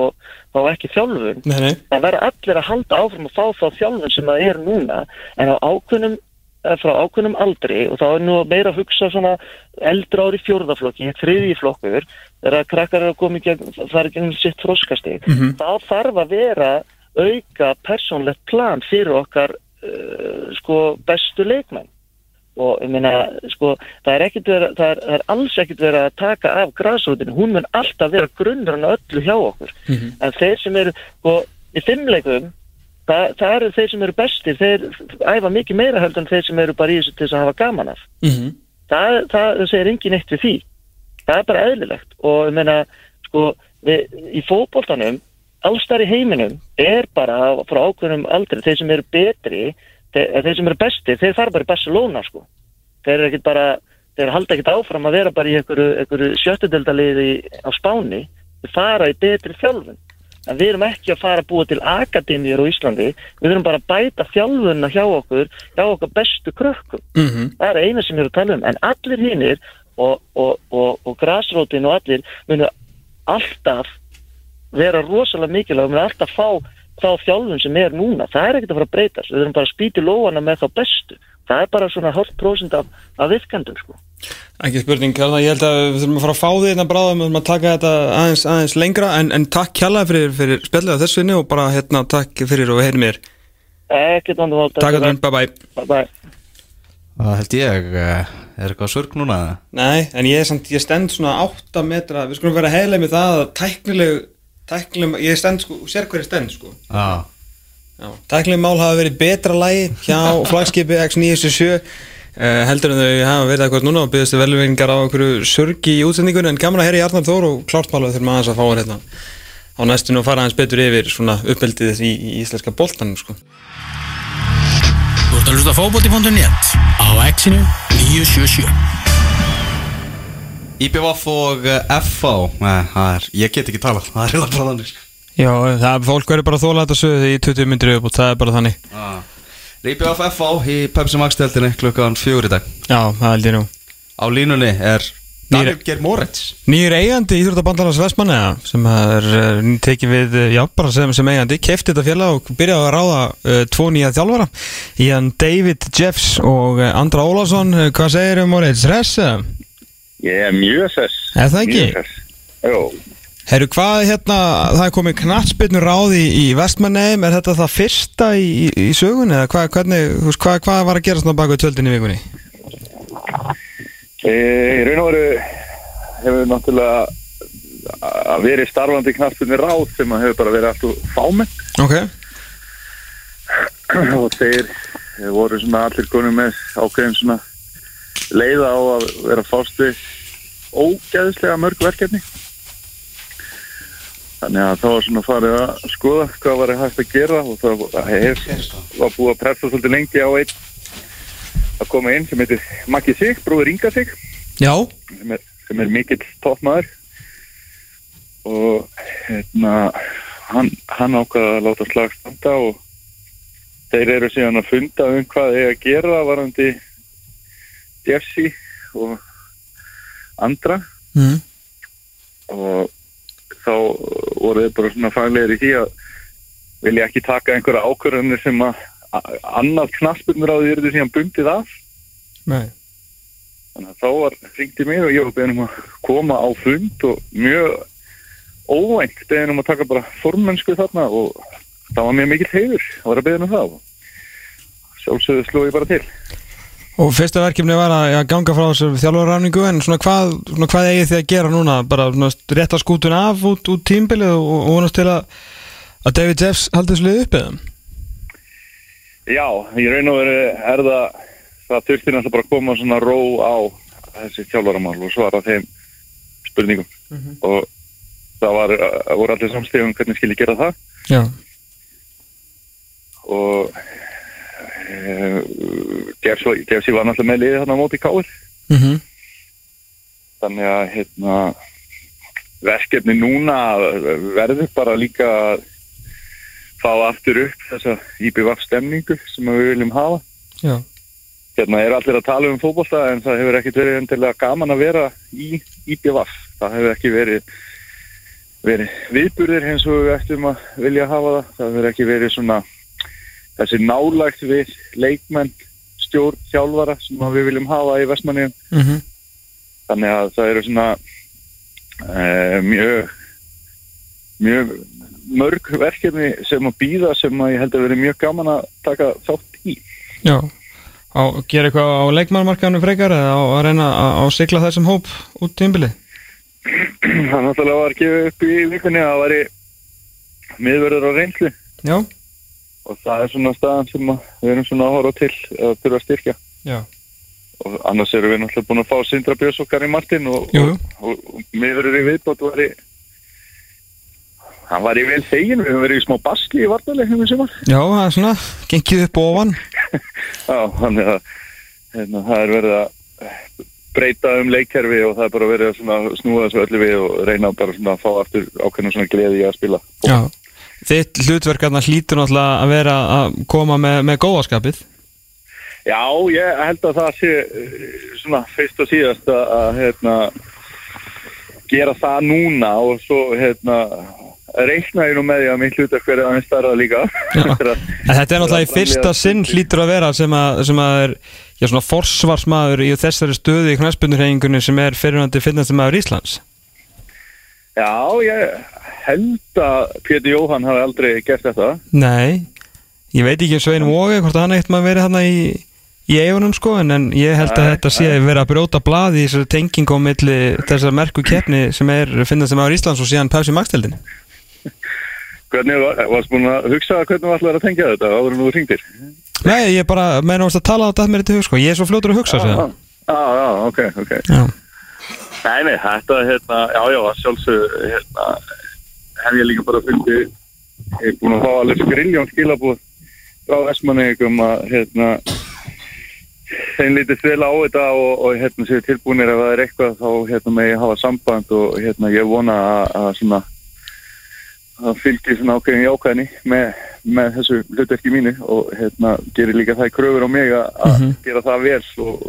fái ekki þjálfun. Það verða allir að halda áfram að fá þá þjálfun sem það er núna. En á ákveðnum eh, frá ákveðnum aldri og þá er nú meira að hugsa svona eldra ári fjórðaflokki, þriðji flokkur þegar krakkar eru að koma í gegn það er gegn sitt froskastig Mhm. þá þarf að vera auka persónlegt plan fyrir okkar uh, sko bestu leikmenn. Og ég meina sko það er ekkit vera, það er, það er alls ekkit verið að taka af græsrótinu, hún mun alltaf vera grunnurinn öllu hjá okkur. En þeir sem eru sko í fimmleikum það, það eru þeir sem eru bestir. Þeir æfa mikið meira heldur en þeir sem eru bara í þessu til þess að hafa gaman af. Mhm. það, það, það segir engin eitt við því það er bara eðlilegt. Og ég meina sko við, í fótboltanum allstar í heiminum er bara frá ákveðnum aldrei þeir sem eru betri þeir, þeir sem eru bestir, þeir fara bara í Barcelona sko. Þeir eru ekkit bara þeir halda ekkit áfram að vera bara í einhverju, sjöttudeldaliði á Spáni. Þeir fara í betri þjálfun. En við erum ekki að fara að búa til akademíur á Íslandi, við erum bara að bæta þjálfunna hjá okkur, hjá okkur bestu krökkum. Mhm. það er eina sem ég er að tala um. En allir hinnir og, og, og, og grasrótin og allir munu alltaf vera rosalega mikilvæg munu alltaf fá þá þjálfun sem er núna. Það er ekkert að fara að breytast, við erum bara að spýti lóana með þá bestu, það er bara svona hálft prósent af, af virkandum sko. Ekki spurning, Kjartan, ég held að við þurfum að fara að fá því hérna bráðum. Við þurfum að taka þetta aðeins, aðeins lengra. En, en takk kjallaði fyrir, fyrir spjallið á þessu inni og bara hérna takk fyrir og heyri mér. Ekkert vandamál Takk að bye bye bye bye Það held ég, eh, er eitthvað surg núna? Nei, en ég, er samt, ég stend svona 8 metra, við skulum vera heilega með það að tæknileg, tæknileg ég stend sko, sér hverju stend sko Já Já, tæknileg mál hafa verið betra lægi hjá flagskipi X977 uh, heldur en þau hafa verið eitthvað núna og byggðist velvingar á einhverju surgi í útsendingunni en gaman að heyra í Arnar Þór og klárt mála þurfum aðeins að fá hérna á næstinu og fara aðeins betur yfir svona uppeldið í, í íslenska boltanum sko. Ert að hlusta á fótbolti.net á X-inu 977 IBVF og eh, FH Nei, er, ég get ekki tala Það er eiginlega bara þannig. Já, það er fólk verður bara að þóla þetta sögðu í 20 myndir upp og það er bara þannig ah. IBVF FH í Pepsi Max deltinni klukkan í dag Já, það held ég nú Á línunni er David Geir Moritz Nýjur eigandi Íþróttabandalans Vestmanna sem er uh, tekið við, já, bara sem, sem eigandi kefti þetta félag og byrjaði að ráða uh, tvo nýja þjálfara Ian David Jeffs og Andra Ólafsson Uh, hvað segir um Moritz? Hress? uh? Ég er mjög sess Er það ekki? Jó, Herru, hvað hérna, það er komið knattspyrnu ráð í, í Vestmanneim, er þetta það fyrsta í, í, í sögunni eða hvað, hvernig, hvað, hvað var að gera svona baku tjöldin í vikunni? E, í raun og veru hefur náttúrulega að verið starfandi knarstunni ráð sem að hefur bara verið alltaf fámenn Ok, og þeir voru svona allir konum með ákveðin svona leiða á að vera fást við ógæðislega mörg verkefni. Þannig að það var svona farið að skoða hvað var hægt að gera og það hef, var búið að pressa svolítið lengi á einn að koma inn sem heitir Maggi Sig, bróður Inga Sig. Já. Sem er, sem er mikill toppmaður. Og hérna hann, hann ákvaða að láta slag standa og þeir eru síðan að funda um hvað þeir að gera varandi Jesse og andra. Mm. og þá voru þeir bara svona faglegir í því að vilja ekki taka einhverja ákvörðunir sem að annað knaspurnur á því eru þið síðan bundið af nei Þannig að þá var hringt í mig og ég var beðin um að koma á fund og mjög óvænt beðin um að taka bara formensku þarna og það var mjög mikill heiður að vera beðin um það og sjálfsögðu sló ég bara til. Og fyrsta verkefni var að, að ganga frá þessu þjálfarræfningu en svona hvað, svona hvað eigið þið að gera núna? Bara svona, rétta skútun af út, út tímbilið og, vonast til að, að David Jeffs haldi þessu lið upp eða? Já, í raun og veru er það, það þurfti náttúrulega bara að koma svona ró á þessi þjálfaramál og svara þeim spurningum. Og það var, voru allir samstegum hvernig skil ég gera það. Já. Og e, Jeffsi var náttúrulega með liðið þarna á móti káir mm -hmm. þannig að hérna, verkefni núna verður bara líka að fá aftur upp þessa IBVF stemningu sem við viljum hafa. Já. Hérna er allir að tala um fótbolta en það hefur ekkert verið endilega gaman að vera í IBVF það hefur ekki verið verið viðburðir eins og við ættum að vilja hafa það. Það hefur ekki verið svona þessi nálægt við leikmenn stjórn, þjálfara sem við viljum hafa í vestmanni mm -hmm. þannig að það eru svona e, mjög mjög mörg verkefni sem að býða sem að ég held að verið mjög gaman að taka þátt í. Já, á, gera eitthvað á leikmannmarkaðinu frekar eða á að reyna að, að sigla þessum hóp út tímbili Það náttúrulega var gefið upp í vikunni að það væri miðverður á reynslu. Já, og það er svona staðan sem við erum svona að horfa til að þurfa að styrkja. Já, og annars erum við náttúrulega búin að fá Sindra Björns okkar í Martin og, og, og, og miðverður í viðbót var í hann var í vel þegin við höfum verið í smá basli í vartalegnum í sumar. Já, það er svona gengið upp ofan. Já, þannig að hérna, það er verið að breyta um leikkerfi og það er bara verið að svona snúa þessu öllu við og reyna bara svona að fá aftur ákveðna svona gleði að spila. Já, þitt hlutverkarna hlýtur náttúrulega að vera að koma með, með góðaskapið Já, ég held að það sé eh, svona fyrst og síðast að, að hérna, gera það núna og svo hérna, reikna ég nú með því að mitt hlutverk verið aðeins starra líka. Að- þetta er náttúrulega í að fyrsta sinn hlýtur að vera sem að, sem að er já, svona forsvarsmaður í þessari stöðu í knæspunurhefingunni sem er fyrirhandi finnastumæður Íslands. Já, ég held að Pétur Jóhann hafi aldrei gert þetta. Nei, ég veit ekki um Svein Vóge hvort hann eitt maður verið hann í, í eigunum sko en, en ég held að Nei, þetta sé að vera að brjóta blað í þessari tengingu á milli þessar merku keppni sem er finnastumæður Íslands og síðan Pepsi Max-deldin Hvernig var, varst búin að hugsa hvernig var allar að tengja þetta áður en þú ringdir? Nei, ég bara meina að tala á þetta mér til hug sko, ég er svo fljótur að hugsa sér já, já, ok, ok. Já. Nei, nei, þetta, hérna, já, já, sjálfsög, hérna, hef ég líka bara fundið, ég er búin að fá alveg skriljón skilabúð frá Vestmanneigum að, hérna, þeim lítist vel á þetta og, og hérna, séu tilbúinir ef það er eitthvað þá, hérna, með ég hafa samband og, hérna, ég vona að, að svona, að fylgir svona ákveðin jákvæðni með, með þessu hlutverki mínu og, hérna, gerir líka það í kröfur á mig að, að Mhm. gera það vel og,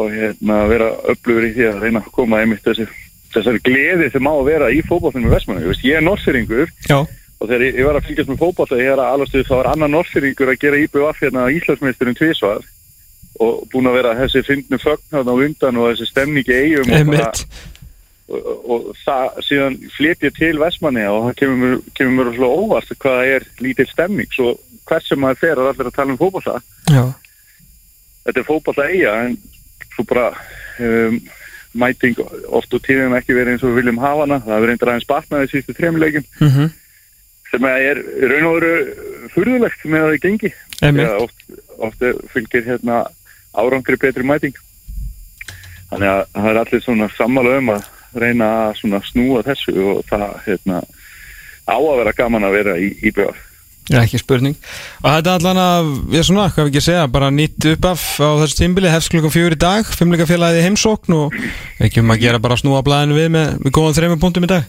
og hérna, vera öflugur í því að reyna að koma einmitt þessi, þessari gleði sem má að vera í fótballinu með Vestmanni. Ég, veist, ég er norseringur Já. og þegar ég, ég var að fylgjast með fótball þegar ég er að alastuð þá var annar norseringur að gera IBF hérna Íslandsmeisturinn tvísvar og búin að vera þessi fyndnu fögn á undan og þessi stemning í eigum og, bara. Og, og það síðan flyt ég til Vestmanni og það kemur kemur mér svo óvart hvað það er lítil stemning svo hvers sem maður fer er allir að tala um fótballa Já. þetta er fótballa eiga en svo bara um, mæting oft og tíðum ekki verið eins og við viljum hafa hana það hefur reyndar aðeins batnaði síðustu þrejumleikum Mhm. sem er raun og veru furðulegt með að það gengi. Þegar oft, oft fylgir hérna árangri betri mæting þannig að það er allir svona sammála um að reyna að snúa þessu og það hérna á að vera gaman að vera í IBF Já, ekki spurning. Og þetta er allan að, ég svona, hvað við ekki segja bara nýtt upp af á þessu tímbili hefst klukkan í dag, fimmleika félagið í heimsókn og ekki um að gera bara að snúa blæðinu við með, með góðan þreymum punktum í dag.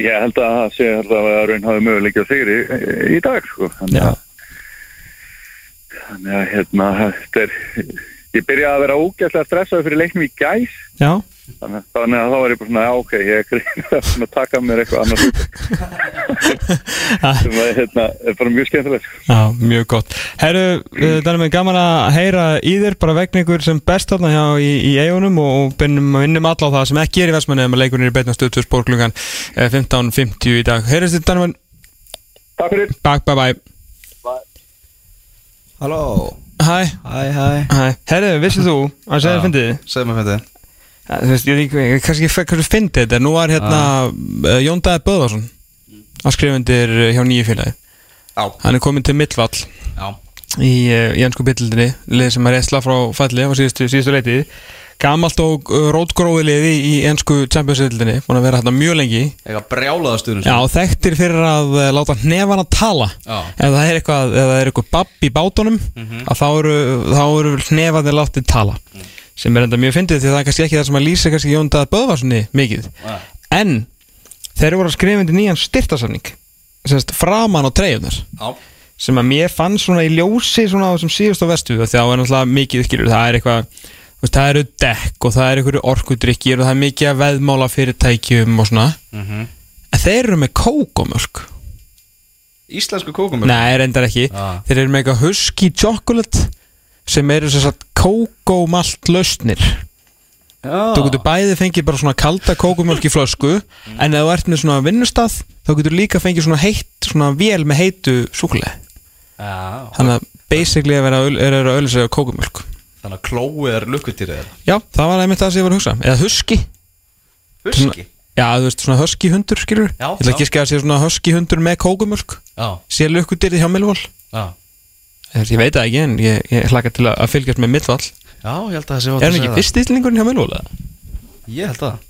Ég held að það sé að raun hafi möguleikja sigri í, í dag sko. þannig að þannig að hérna þetta er ég byrjaði að vera ógæslega stressaði fyrir leiknum í gæs Já, þannig, þannig að þá var ég bara svona, já ok ég er svona að taka mér eitthvað annars sem að hérna er bara mjög skemmtilegt já, mjög gott. Herru, það er með gaman að heyra í þér bara vegna ykkur sem best þarna hjá í, í eigunum og, bennum að vinnum alla á það sem ekki er í Vestmanni ef leikurinn er í beitna stöðtur spórklungan 15.50 í dag. Heyrðist þið Danman? Takk fyrir. Takk, bye bye. Halló. Hæ. Hæ, hæ. Hæ, herru, vissið þú að segja Já, fyndið? Segðu mér fyndið þú veist, ég ég kannski ekki hversu fyndið þetta, nú var hérna uh, Jón Dæði Böðvarsson að skrifa undir uh, hjá nýju félagi. Já. Hann er komin til Millvall Já. í uh, Jensku byllildinni lið sem er esla frá falli á síðustu, síðustu leitið Gamalt og rótgróði liði í Jensku Champions-byllildinni búin að vera hérna mjög lengi. Eitthvað brjálaða stuðnum Já, þekktir fyrir að láta hnefana tala. Já. ef það er eitthvað, eitthvað babb í bátunum Mhm. að þá eru, eru hnefanir látið tala sem er enda mjög fyndið því það er kannski ekki það sem að lýsa kannski Jón Dað Böðvarssoni mikið Nei. en þeir voru að skrifa undir nýjan styrtasamning semst framan á treyjunar Já. sem að mér fann svona í ljósi svona á þessum síðust á vestu því að það er náttúrulega mikið skilur það er eitthvað það eru dekk og það er einhverju orkudrykkir og það er mikið að veðmála fyrirtækjum og svona Mhm. en þeir eru með kókomölk Íslensku kókumölk Nei, reyndar ekki Ah. Þeir eru með eitthvað husky chocolate sem eru sem sagt kókomalt lausnir. Já. Þú getur bæði fengið bara svona kalda kókumölk í flösku en ef þú ert með svona vinnustað þá getur líka fengið svona heitt svona vél með heitu súkulega Já Þannig að basically að vera að öl- er að auðlýsa kókumjölk Þannig að klói er lukkutýrið Já, það var einmitt það sem ég var að hugsa. Eða huski. Huski? Já, þú veist, svona husky hundur, skilur Já, Ég já. ekki að skæða sér svona husky hundur með kókumjölk Já. Sér lukkudýrið hjá Millwall. Já. Ég veit það ekki, en ég, ég hlaka til að fylgjast með Millwall Já, ég held að það sé Er hann ekki fyrst íslendingurinn hjá eða? Ég held að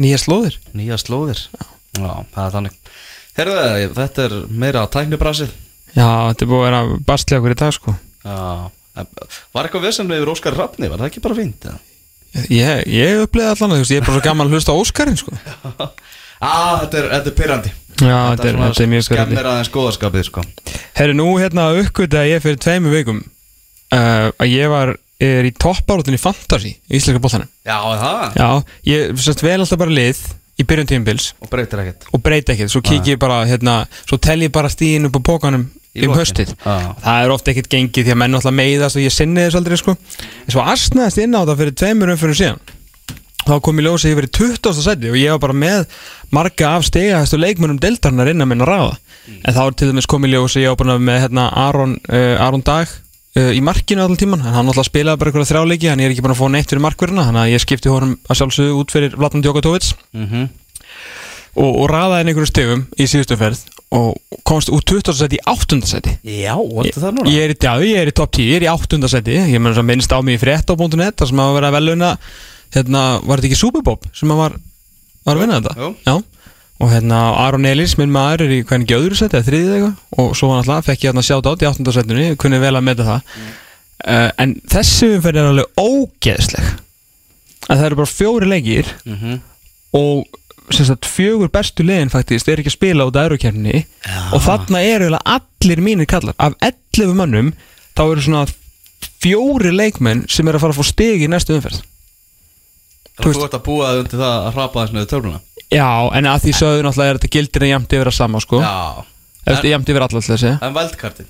Nýja slóðir? Nýja slóðir. Já, það er þannig. Herðu, þetta er meira tæknibrasið. Já, þetta er búið að vera bastlega okkur í dag, sko. Já Var eitthvað vesenlega yfir Óskar Rafni? Var það ekki bara eða? Ég, ég uppleiði allan, ég er bara svo gaman að hlusta á Óskarinn, sko. Á, þetta er, þetta er pyrrandi Já, þetta er, þetta er mjög skarandi Skemmir aðeins góðaskapið, sko. Herru, nú hérna uppgötaði ég fyrir tveimu vikum uh, að ég var er í toppárútin í Fantasy í Íslenska bóttanum Já, það? Já, ég sérst vel alltaf bara lið í byrjun tímpils Og breytir ekkert. Og breyti ekkert, svo kík ég bara hérna, svo tel ég bara stíðin upp á pókanum Í um höstið Já. það er ofta ekkert gengið því að menn alltaf meiðast og ég sinni þess aldrei sko. En svo asnaðist inn á það fyrir tveimur umfyrir síðan þá kom ég ljósa ég verið 20. seti og ég var bara með marga af stegahæstu leikmönum deltarnar innan minna ráða en þá er til dæmis kom ég ljósa ég var bara með hérna, Aron, uh, Aron Dag uh, í markinu allan tíman en hann alltaf spilaði bara eitthvað þrjáleiki hann er ekki bara að fá neitt fyrir markverðina þannig að ég skipti honum að sjálfsögðu út fyrir Vlatnan Djokotovic Mhm. og, og raðaði inn einhverju stegum í síðustu ferð og komst úr 20. seti í 8. seti Já, vartu það núna? Ég er í, er í top 10, ég er í 8. seti Ég minnst á mig í frétt.net þar sem að vera veluna hérna, var þetta ekki Superbob sem að var, var að vinna þetta? Jú. Já, og hérna Aron Elís, minn maður er í hvernig öðru seti, eða þriðið eitthvað og svo var náttúrulega, fekk ég hérna sjátt átt í 8. setinu kunni vel að meta það uh, en þessi umferð er alveg ógeðsleg að það eru bara fjóri leikir Mhm. og sem sagt, fjögur bestu liðin faktist er ekki að spila út af eurokefni og þarna eru allir mínir kallar af 11 mönnum þá eru svona fjóri leikmenn sem er að fara að fá stig í næstu umferð Þú ert að búa þig undir það að hrapa þess með töfluna Já, en að því sögðu náttúrulega er þetta gildir en jæmt yfir að sama sko. Já. Eftir jæmt yfir allar þessi. En valdkartin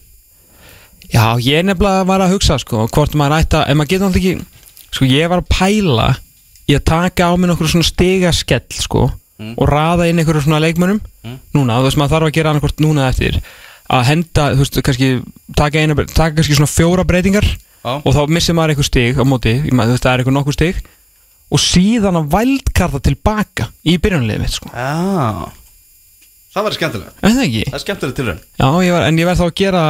Já, ég nefnilega var að hugsa sko hvort maður ætta, en maður getur náttúrulega ekki sko ég var að pæla í að taka á mig nokkur svona stigaskell sko Mm. og raða inn einhverju svona leikmönnum. Mm. núna, þú veist maður þarf að gera annarkvort núna eftir. Að henda, þú veist, kannski taka, eina, taka kannski svona fjóra breytingar Já. og þá missir maður einhver stig á móti, ég þú veist, það er einhver nokkur stig og síðan að vældkarta tilbaka í byrjunarliðið mitt sko. Já. Það verður skemmtilega Er það ekki? Það er skemmtilega tilraun. Já, ég var, en ég verð þá að gera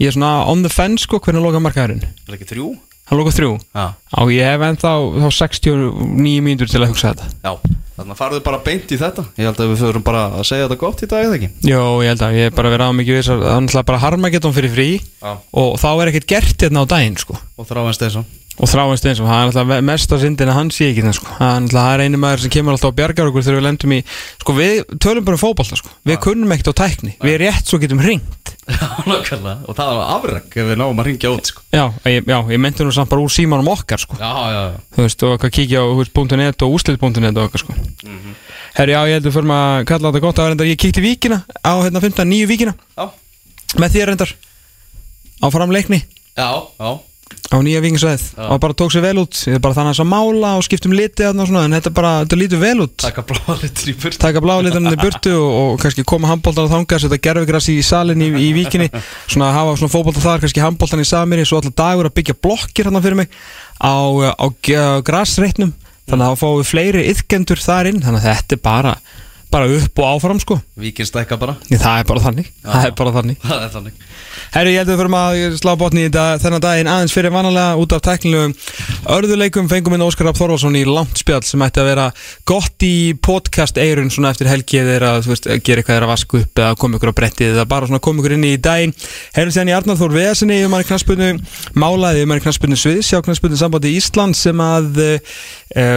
ég er svona on the fence sko, hvernig loka markaðurinn. Er það ekki þrjú? Hann lóka þrjú. Já. Já, ég hef ennþá þá 69 mínútur til að hugsa þetta. Já. Þannig að farðu bara beint í þetta. Ég held að við förum bara að segja þetta gott í dag eða ekki? Jó, ég held að ég er bara verið á mikið viss að það er Já. og er sko þráin Steinsson það er náttúrulega mest á syndin að hann sé ekki það sko, það er náttúrulega það er einu maður sem kemur alltaf á bjargar okkur þegar við lendum í sko við tölum bara um fótbolta sko, við kunnum ekkert á tækni, við rétt svo getum ringt Nákvæmlega. Og það var afreg ef við náum að ringja út sko. Já, ég, já, ég meinti nú samt bara úr símanum okkar sko. Já, já, já. Þú veist, og eitthvað kíkja á þú veist, .net og úslit.net og eitthvað sko. Mhm. Herri, já, ég heldur fyrir maður að kalla þetta gott. Að reyndar, ég kíkti víkina á hérna 15, nýju víkina. Já. með þér reyndar. Á framleikni Já, já á nýja Já. og bara tók sér vel út. Ég er bara þannig að mála og skiptum liti og svona, en þetta bara, þetta lítur vel út. Taka blálitur í burtu. Taka blálitarinn í burtu og, og kannski koma handbóltan á þanga setja gerfigras í salin í, í víkinni svona hafa svona fótbolta þar, kannski handbóltan í samiri svo alltaf dagur að byggja blokkir hann fyrir mig á, á, á grasreitnum. Þannig að þá fáum við fleiri yðkendur þar inn. Þannig að þetta er bara, bara upp og áfram sko. Víkinn stækka bara. Ég, það er bara þannig, það er bara þannig. Það er þannig Herri, ég held að við fyrir að slá botni í dag, þennan daginn aðeins fyrir vanalega út af teknilegum örðuleikum. Fengum inn Óskar Rapp Þorvaldsson í langt spjall sem ætti að vera gott í podcast eirun svona eftir helgi eða að gera eitthvað að vasku upp eða koma ykkur á brettið eða bara svona koma ykkur inn í daginn. Herri séðan í Arnar Þór Veðasinni yfir manni knaspunni málaði yfir manni knaspunni Sviðs hjá knaspunni sambandi Ísland sem að e,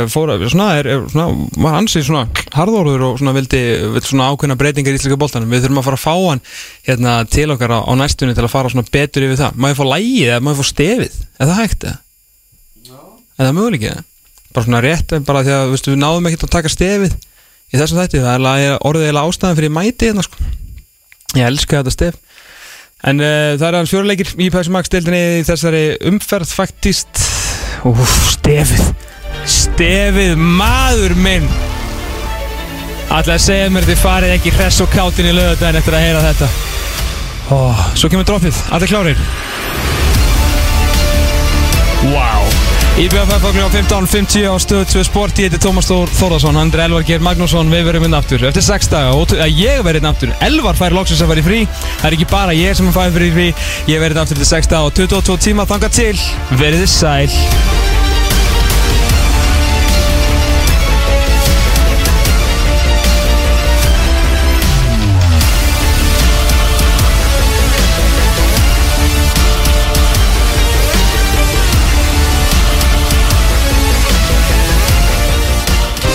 fór, svona, er, er, svona, var ansið svona harðorður og svona vildi, vildi svona ákveðna breytingar í Íslika til að fara betur yfir það. Ég fá lægið eða ég fá stefið? Er það hægt eða? er það möguleik eða? bara svona rétt en bara því að við náðum ekkert að taka stefið í þessum þætti. Það er orðið eiginlega ástæðan fyrir mæti hérna sko. Ég elska þetta stef. En uh, það er hans fjóruleikir í Pæsum Max deildinni í þessari umferð faktist. Úf, stefið. Stefið maður minn. Alltaf segja mér þið farið ekki hress og kátin í lögadaginn eftir að heyra þetta Ó, Svo kemur droppið, allir klárir? Wow IBFF á kljóða 15.50 á stöðu 2 sport. Ég heiti Tómas Þór Þórðarsson, er Elvar Geir Magnússon. Við verðum inn aftur eftir 6 daga og Ég verði inn aftur, Elvar fær loksins að vera í frí. Það er ekki bara ég sem fær frí Ég verði inn aftur eftir 6 daga og 22 tíma Þanga til, verið þið sæl